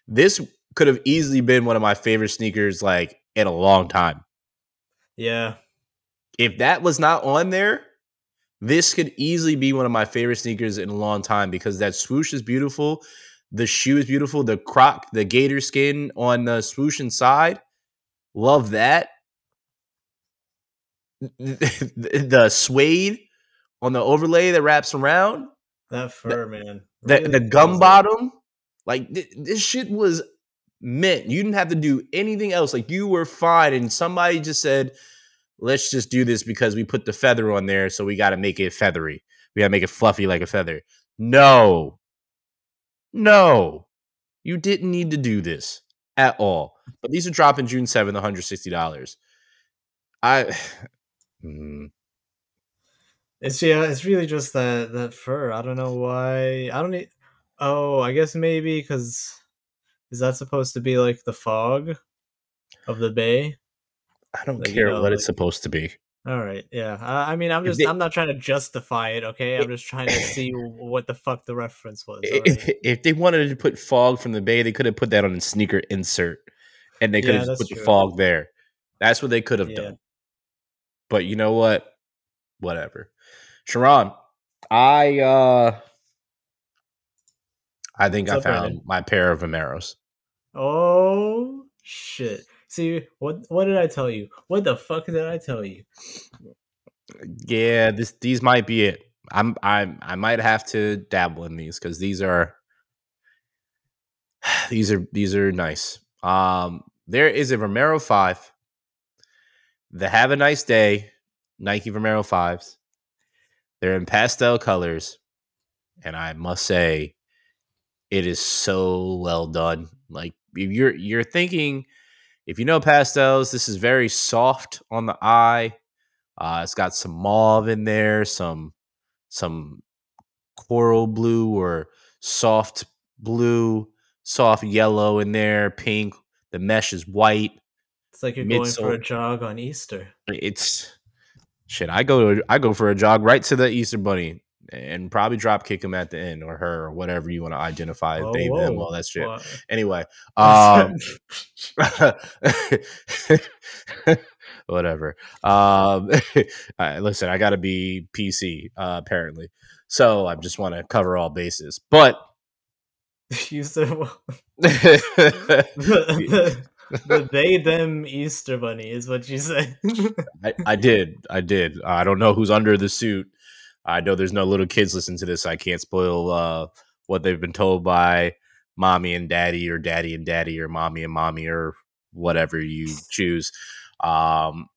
this could have easily been one of my favorite sneakers like in a long time. Yeah. If that was not on there, this could easily be one of my favorite sneakers in a long time because that swoosh is beautiful. The shoe is beautiful. The croc, the gator skin on the swoosh inside. Love that. the suede on the overlay that wraps around. That fur, man. The, Really the gum bottom. Like th- this shit was mint. You didn't have to do anything else. Like you were fine. And somebody just said, let's just do this because we put the feather on there. So we got to make it feathery. We got to make it fluffy like a feather. No. No. You didn't need to do this at all. But these are dropping June 7th, $160. I. Mm, It's yeah, it's really just that that fur. I don't know why. I don't need. Oh, I guess maybe because is that supposed to be like the fog of the bay? I don't Like, you care know, what it's supposed to be. All right, yeah. I, I mean, I'm just they- I'm not trying to justify it. Okay, I'm just trying to see what the fuck the reference was. all if, if they wanted to put fog from the bay, they could have put that on a sneaker insert, and they could Yeah, have put the fog there. That's what they could have Yeah. done. But you know what? Whatever. Sharon, I uh I think What's I found Brandon? my pair of Vomeros. Oh shit! See what? What did I tell you? What the fuck did I tell you? Yeah, this these might be it. I'm I'm I might have to dabble in these because these are these are these are nice. Um, there is a Vomero five. The Have a Nice Day Nike Vomero fives. They're in pastel colors, and I must say, it is so well done. Like you're you're thinking, if you know pastels, this is very soft on the eye. Uh, it's got some mauve in there, some some coral blue or soft blue, soft yellow in there, pink. The mesh is white. It's like you're going for a jog on Easter. It's shit. I go to I go for a jog right to the Easter Bunny and probably drop kick him at the end or her or whatever you want to identify Whoa, they them whoa. all that shit. Wha- Anyway, um, whatever. Um, I- listen, I got to be PC uh, apparently, so I just want to cover all bases. But you said well, the, the they them Easter bunny is what you said. I did, I did. I don't know who's under the suit. I know there's no little kids listening to this. So I can't spoil uh, what they've been told by mommy and daddy, or daddy and daddy, or mommy and mommy, or whatever you choose. Um,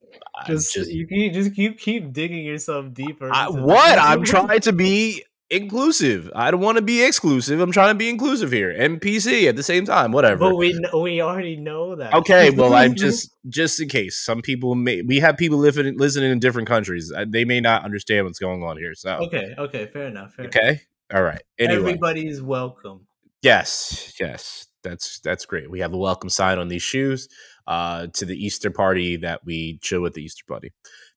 just, just you keep just keep keep digging yourself deeper. I, what? I'm trying to be inclusive. I don't want to be exclusive. I'm trying to be inclusive here. and PC at the same time. Whatever. But we we already know that. Okay, well, I'm just just in case some people may we have people living listening in different countries. They may not understand what's going on here. So okay. Okay, fair enough. Fair enough. okay, all right. Anyway, Everybody's welcome. yes, yes, that's that's great. We have a welcome sign on these shoes uh, to the Easter party that we chill with the Easter Bunny.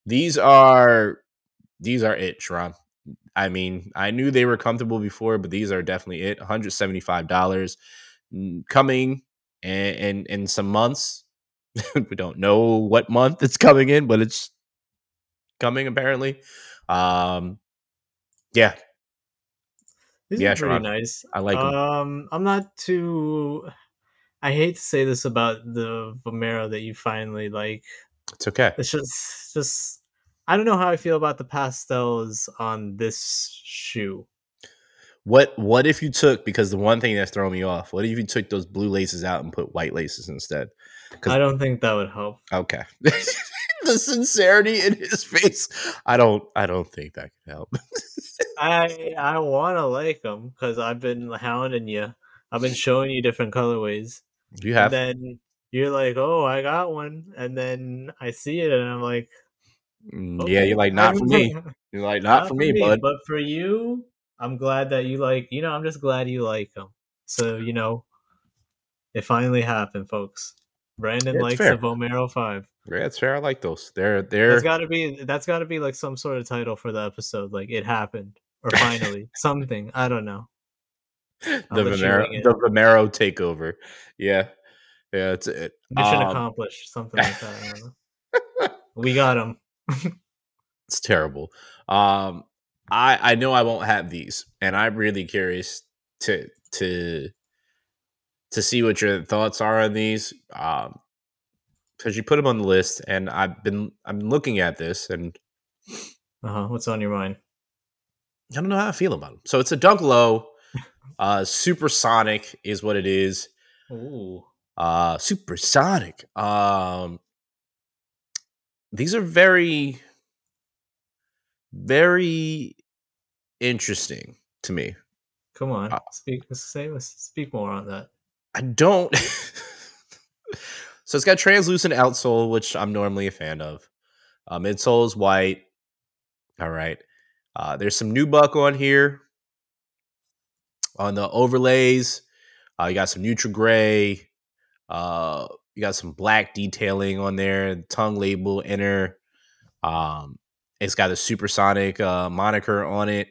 These are these are it, Sharon. I mean, I knew they were comfortable before, but these are definitely it. One hundred seventy five dollars coming in, in some months. we don't know what month it's coming in, but it's coming apparently. Um, yeah, These Yeah, are pretty Sharon. nice. I like. Um, I'm not too. I hate to say this about the Vomero that you finally like. it's okay. It's just, just. I don't know how I feel about the pastels on this shoe. What what if you took because the one thing that's throwing me off? What if you took those blue laces out and put white laces instead? I don't think that would help. Okay. the sincerity in his face. I don't I don't think that could help. I I want to like them because I've been hounding you. I've been showing you different colorways. You have And then you're like, "Oh, I got one," and then I see it, and I'm like, yeah, you're like not for me. You're like not, for me, bud. But for you, I'm glad that you like. You know, I'm just glad you like them. So you know, it finally happened, folks. Brandon Yeah, likes fair. the Vomero Five. Yeah, that's fair. I like those. They're they're That's got to be that's got to be like some sort of title for the episode. Like it happened or finally something. I don't know. the I'll let you Vomero the Vomero takeover. Yeah. Yeah, it's it. Mission Um, accomplished, something like that. I don't know. we got him. It's terrible. Um, I I know I won't have these, and I'm really curious to to to see what your thoughts are on these. Um, because you put them on the list, and I've been I'm looking at this, and Uh huh. What's on your mind? I don't know how I feel about them. So it's a dunk low. Uh, supersonic is what it is. Ooh. Uh, supersonic. Um, these are very, very interesting to me. Come on. Uh, speak say speak more on that. I don't. so it's got translucent outsole, which I'm normally a fan of. Uh, midsole is white. All right. Uh, there's some nubuck on here. On the overlays, uh, you got some neutral gray. Uh, you got some black detailing on there. Tongue label inner. Um, it's got a supersonic uh, moniker on it.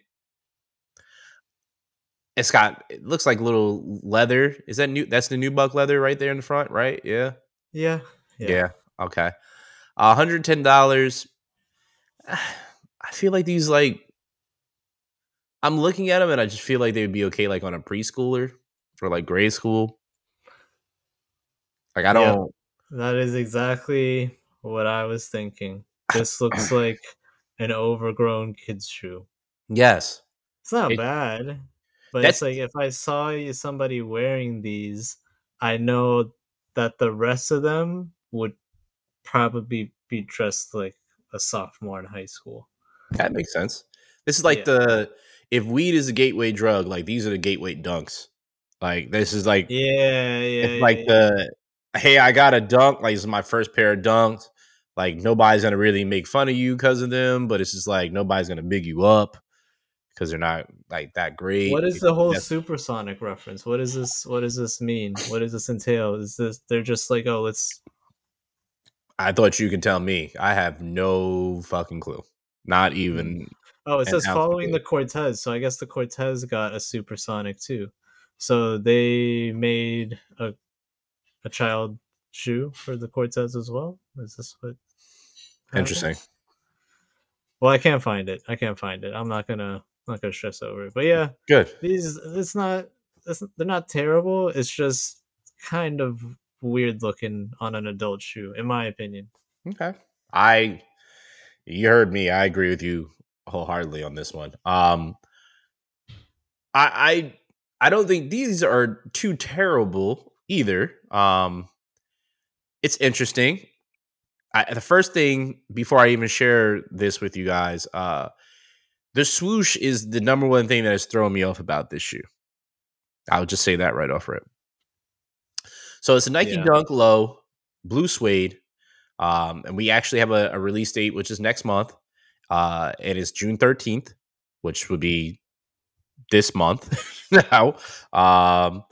It's got it looks like little leather. Is that new? That's the nubuck leather right there in the front, right? Yeah. Yeah. Yeah. Okay. Uh, hundred ten dollars. I feel like these like I'm looking at them and I just feel like they would be okay like on a preschooler or like grade school. Like I don't. That is exactly what I was thinking. This looks like an overgrown kid's shoe. Yes. It's not It- bad, but That's- it's like if I saw somebody wearing these, I know that the rest of them would probably be dressed like a sophomore in high school. That makes sense. This is like Yeah. the if weed is a gateway drug, like these are the gateway dunks. Like this is like Yeah, yeah. it's like yeah, the hey, I got a dunk. Like this is my first pair of dunks. Like nobody's gonna really make fun of you because of them, but it's just like nobody's gonna big you up because they're not like that great. What is the whole That's- supersonic reference? What is this? What does this mean? What does this entail? Is this they're just like, oh, let's I thought you could tell me. I have no fucking clue. Not mm. even. Oh, it says following the. Cortez. So I guess the Cortez got a supersonic too. So they made a a child shoe for the Cortez as well. Is this what? happened? Interesting. Well, I can't find it. I can't find it. I'm not gonna not gonna stress over it. But yeah, Good. these it's not it's, they're not terrible. It's just kind of weird looking on an adult shoe, in my opinion. Okay. I you heard me. I agree with you wholeheartedly on this one. Um I I I don't think these are too terrible either. Um it's interesting. I, the first thing before I even share this with you guys, uh the swoosh is the number one thing that has thrown me off about this shoe. I'll just say that right off rip. So it's a Nike Yeah. Dunk Low, blue suede. Um, and we actually have a, a release date, which is next month. Uh, it is June 13th, which would be this month now. Um,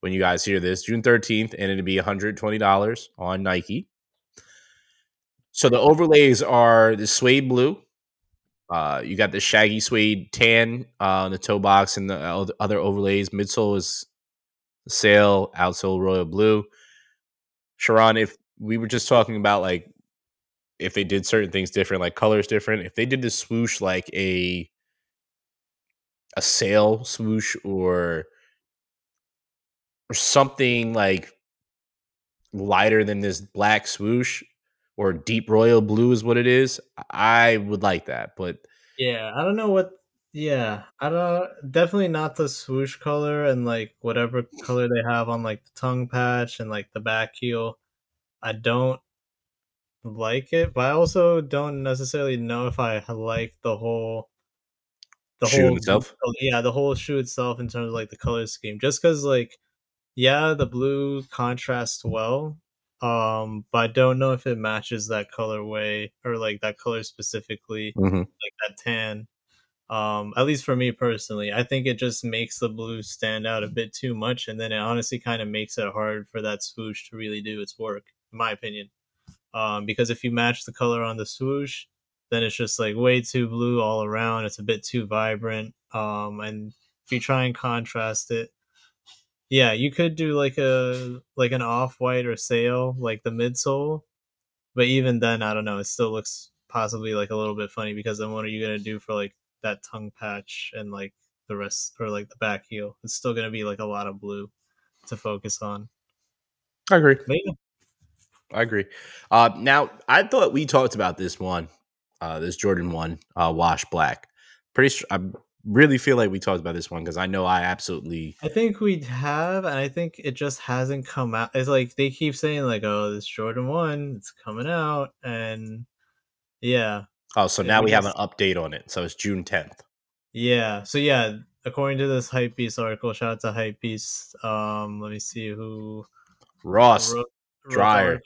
when you guys hear this, June 13th, and it'll be $120 on Nike. So the overlays are the suede blue. Uh, you got the shaggy suede tan uh, on the toe box, and the other overlays. Midsole is sail, outsole royal blue. Sharon, if we were just talking about like if they did certain things different, like colors different, if they did the swoosh like a a sail swoosh or or something like lighter than this black swoosh or deep royal blue is what it is, I would like that. But Yeah, I don't know what. Yeah, I don't. Definitely not the swoosh color and like whatever color they have on like the tongue patch and like the back heel. I don't like it, but I also don't necessarily know if I like the whole the Shoe whole itself? oh, Yeah, the whole shoe itself in terms of like the color scheme. Just because like, yeah, the blue contrasts well, um, but I don't know if it matches that colorway or like that color specifically like that tan. Um, at least for me personally, I think it just makes the blue stand out a bit too much, and then it honestly kind of makes it hard for that swoosh to really do its work, in my opinion. Um, because if you match the color on the swoosh, then it's just like way too blue all around. It's a bit too vibrant. Um, and if you try and contrast it, Yeah, you could do like a like an off white or sail, like the midsole. But even then, I don't know. It still looks possibly like a little bit funny because then what are you gonna do for like that tongue patch and like the rest or like the back heel? It's still gonna be like a lot of blue to focus on. I agree. Yeah, I agree. Uh, now, I thought we talked about this one, uh, this Jordan one, uh, wash black. Pretty. Str- I really feel like we talked about this one because I know I absolutely. I think we have, and I think it just hasn't come out. It's like they keep saying like, "Oh, this Jordan one, it's coming out," and yeah, Oh, so now we have an update on it. So it's June tenth. yeah. So yeah, according to this hype Hypebeast article, shout out to Hypebeast. Um, let me see who Ross. wrote Dwyer.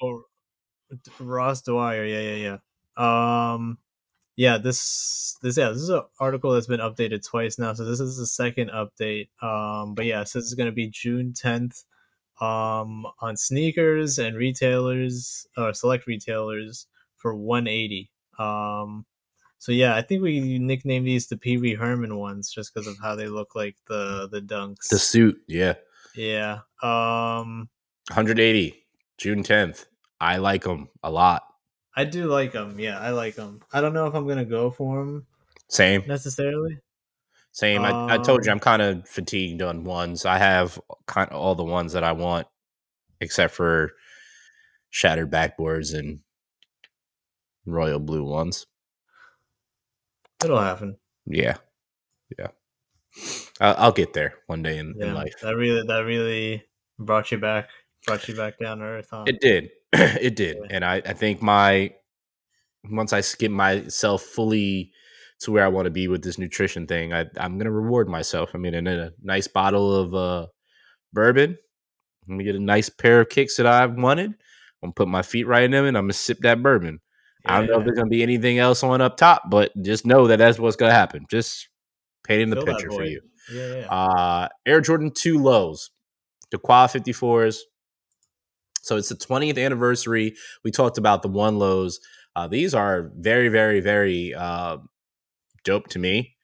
Ross Dwyer. Yeah, yeah, yeah. Um, yeah. This this yeah this is an article that's been updated twice now. So this is the second update. Um, but yeah, so this is gonna be June tenth. Um, on sneakers and retailers or select retailers for one eighty. Um. So yeah, I think we nicknamed these the Pee Wee Herman ones just because of how they look like the the dunks. The suit. Yeah. yeah. Um. 180. June 10th. I like them a lot. I do like them. Yeah, I like them. I don't know if I'm gonna go for them Same. necessarily. Same. I, I told you Um, I'm kind of fatigued on ones. I have kind of all the ones that I want, except for shattered backboards and royal blue ones. It'll happen. Yeah, yeah. I, I'll get there one day in, in life. that really that really brought you back, brought you back down to earth. Huh? It did. it did. And I, I think my once I skip myself fully to where I want to be with this nutrition thing, I, I'm gonna reward myself. I mean, in a nice bottle of uh, bourbon, I'm gonna get a nice pair of kicks that I've wanted. I'm gonna put my feet right in them, and I'm gonna sip that bourbon. I don't know if there's gonna be anything else on up top, but just know that that's what's gonna happen. Just painting the fill picture for you. Yeah, yeah. Uh, Air Jordan 2 lows, the Quai 54s. So it's the 20th anniversary. We talked about the one lows. Uh, these are very, very, very uh, dope to me.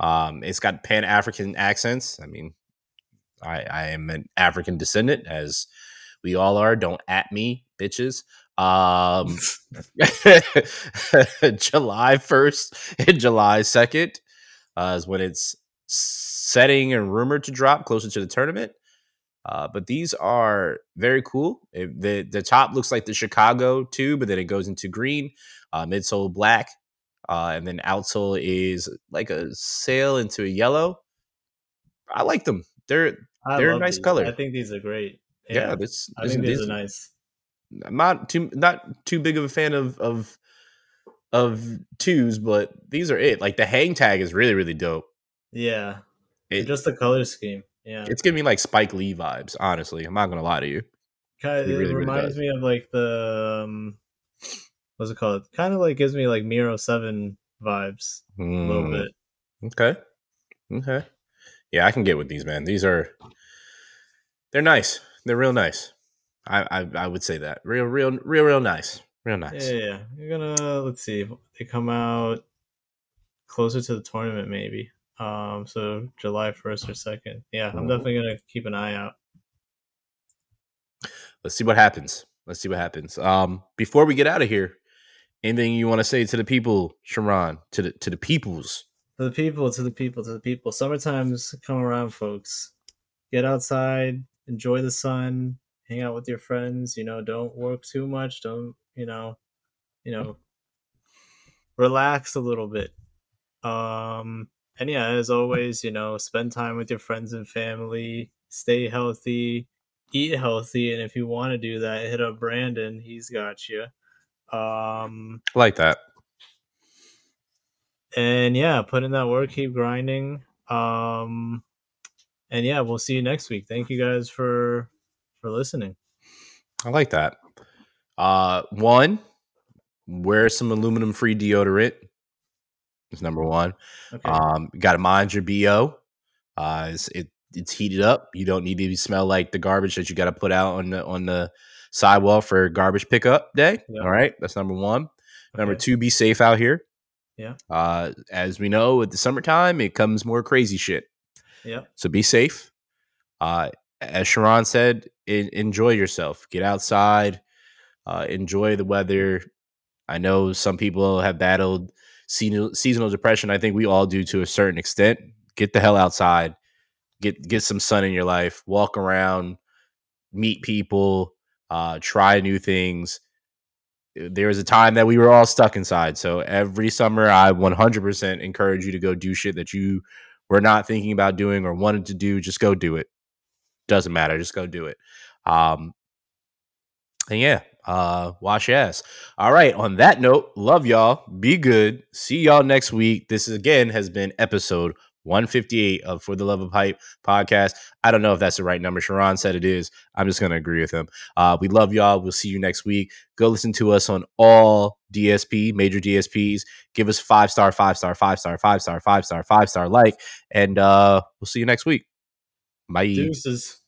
Um, it's got Pan African accents. I mean, I, I am an African descendant, as we all are. Don't at me, bitches. Um, July 1st and July 2nd uh, is when it's setting and rumored to drop closer to the tournament. Uh, but these are very cool. It- the The top looks like the Chicago too, but then it goes into green, uh, midsole black, uh, and then outsole is like a sail into a yellow. I like them. They're I they're a nice these. color. I think these are great. yeah. Yeah, this, I this- think these this- are nice. I'm not too not too big of a fan of of of twos, but these are it. Like the hang tag is really really dope. Yeah, It, just the color scheme. Yeah, it's giving me like Spike Lee vibes. Honestly, I'm not gonna lie to you. kind of, it it really, really reminds does. me of like the um, what's it called? Kind of like gives me like Miro Seven vibes a little Mm, bit. Okay. Okay. Yeah, I can get with these, man. These are they're nice. They're real nice. I I, I would say that. Real, real, real, real nice. Real nice. Yeah, yeah, yeah. You're gonna let's see. They come out closer to the tournament, maybe. Um, so July first or second. Yeah, I'm Mhm. definitely gonna keep an eye out. Let's see what happens. Let's see what happens. Um, before we get out of here, anything you want to say to the people, Sharon, to the to the peoples? To the people, to the people, to the people. Summertime's come around, folks. Get outside, enjoy the sun, hang out with your friends. You know, don't work too much. Don't you know, you know, relax a little bit. Um, and yeah, as always, you know, spend time with your friends and family. Stay healthy, eat healthy, and if you want to do that, hit up Brandon. He's got you. Um, like that. and yeah, put in that work, keep grinding. Um, and yeah, we'll see you next week. Thank you guys for for listening. I like that. Uh, one, wear some aluminum free deodorant. Is number one. Okay. Um, got to mind your bo. Uh, it's, it it's heated up. You don't need to smell like the garbage that you got to put out on the on the sidewalk for garbage pickup day. Yeah. All right, that's number one. Number two, be safe out here. Yeah. Uh, as we know, with the summertime, it comes more crazy shit. Yeah. So be safe. Uh, as Sharon said, enjoy yourself. Get outside, uh, enjoy the weather. I know some people have battled seasonal, seasonal depression. I think we all do to a certain extent. Get the hell outside. Get get some sun in your life. Walk around, meet people, uh, try new things. There was a time that we were all stuck inside. So every summer, I 100% encourage you to go do shit that you were not thinking about doing or wanted to do. Just go do it. Doesn't matter. Just go do it. Um, and yeah, uh, wash ass. All right. On that note, love y'all. Be good. See y'all next week. This again has been episode 158 of For the Love of Hype podcast. I don't know if that's the right number. Sharon said it is. I'm just going to agree with him. Uh, we love y'all. We'll see you next week. Go listen to us on all DSP, major DSPs. Give us five star, five star, five star, five star, five star, five star like, and uh, we'll see you next week. Bye. Deuces.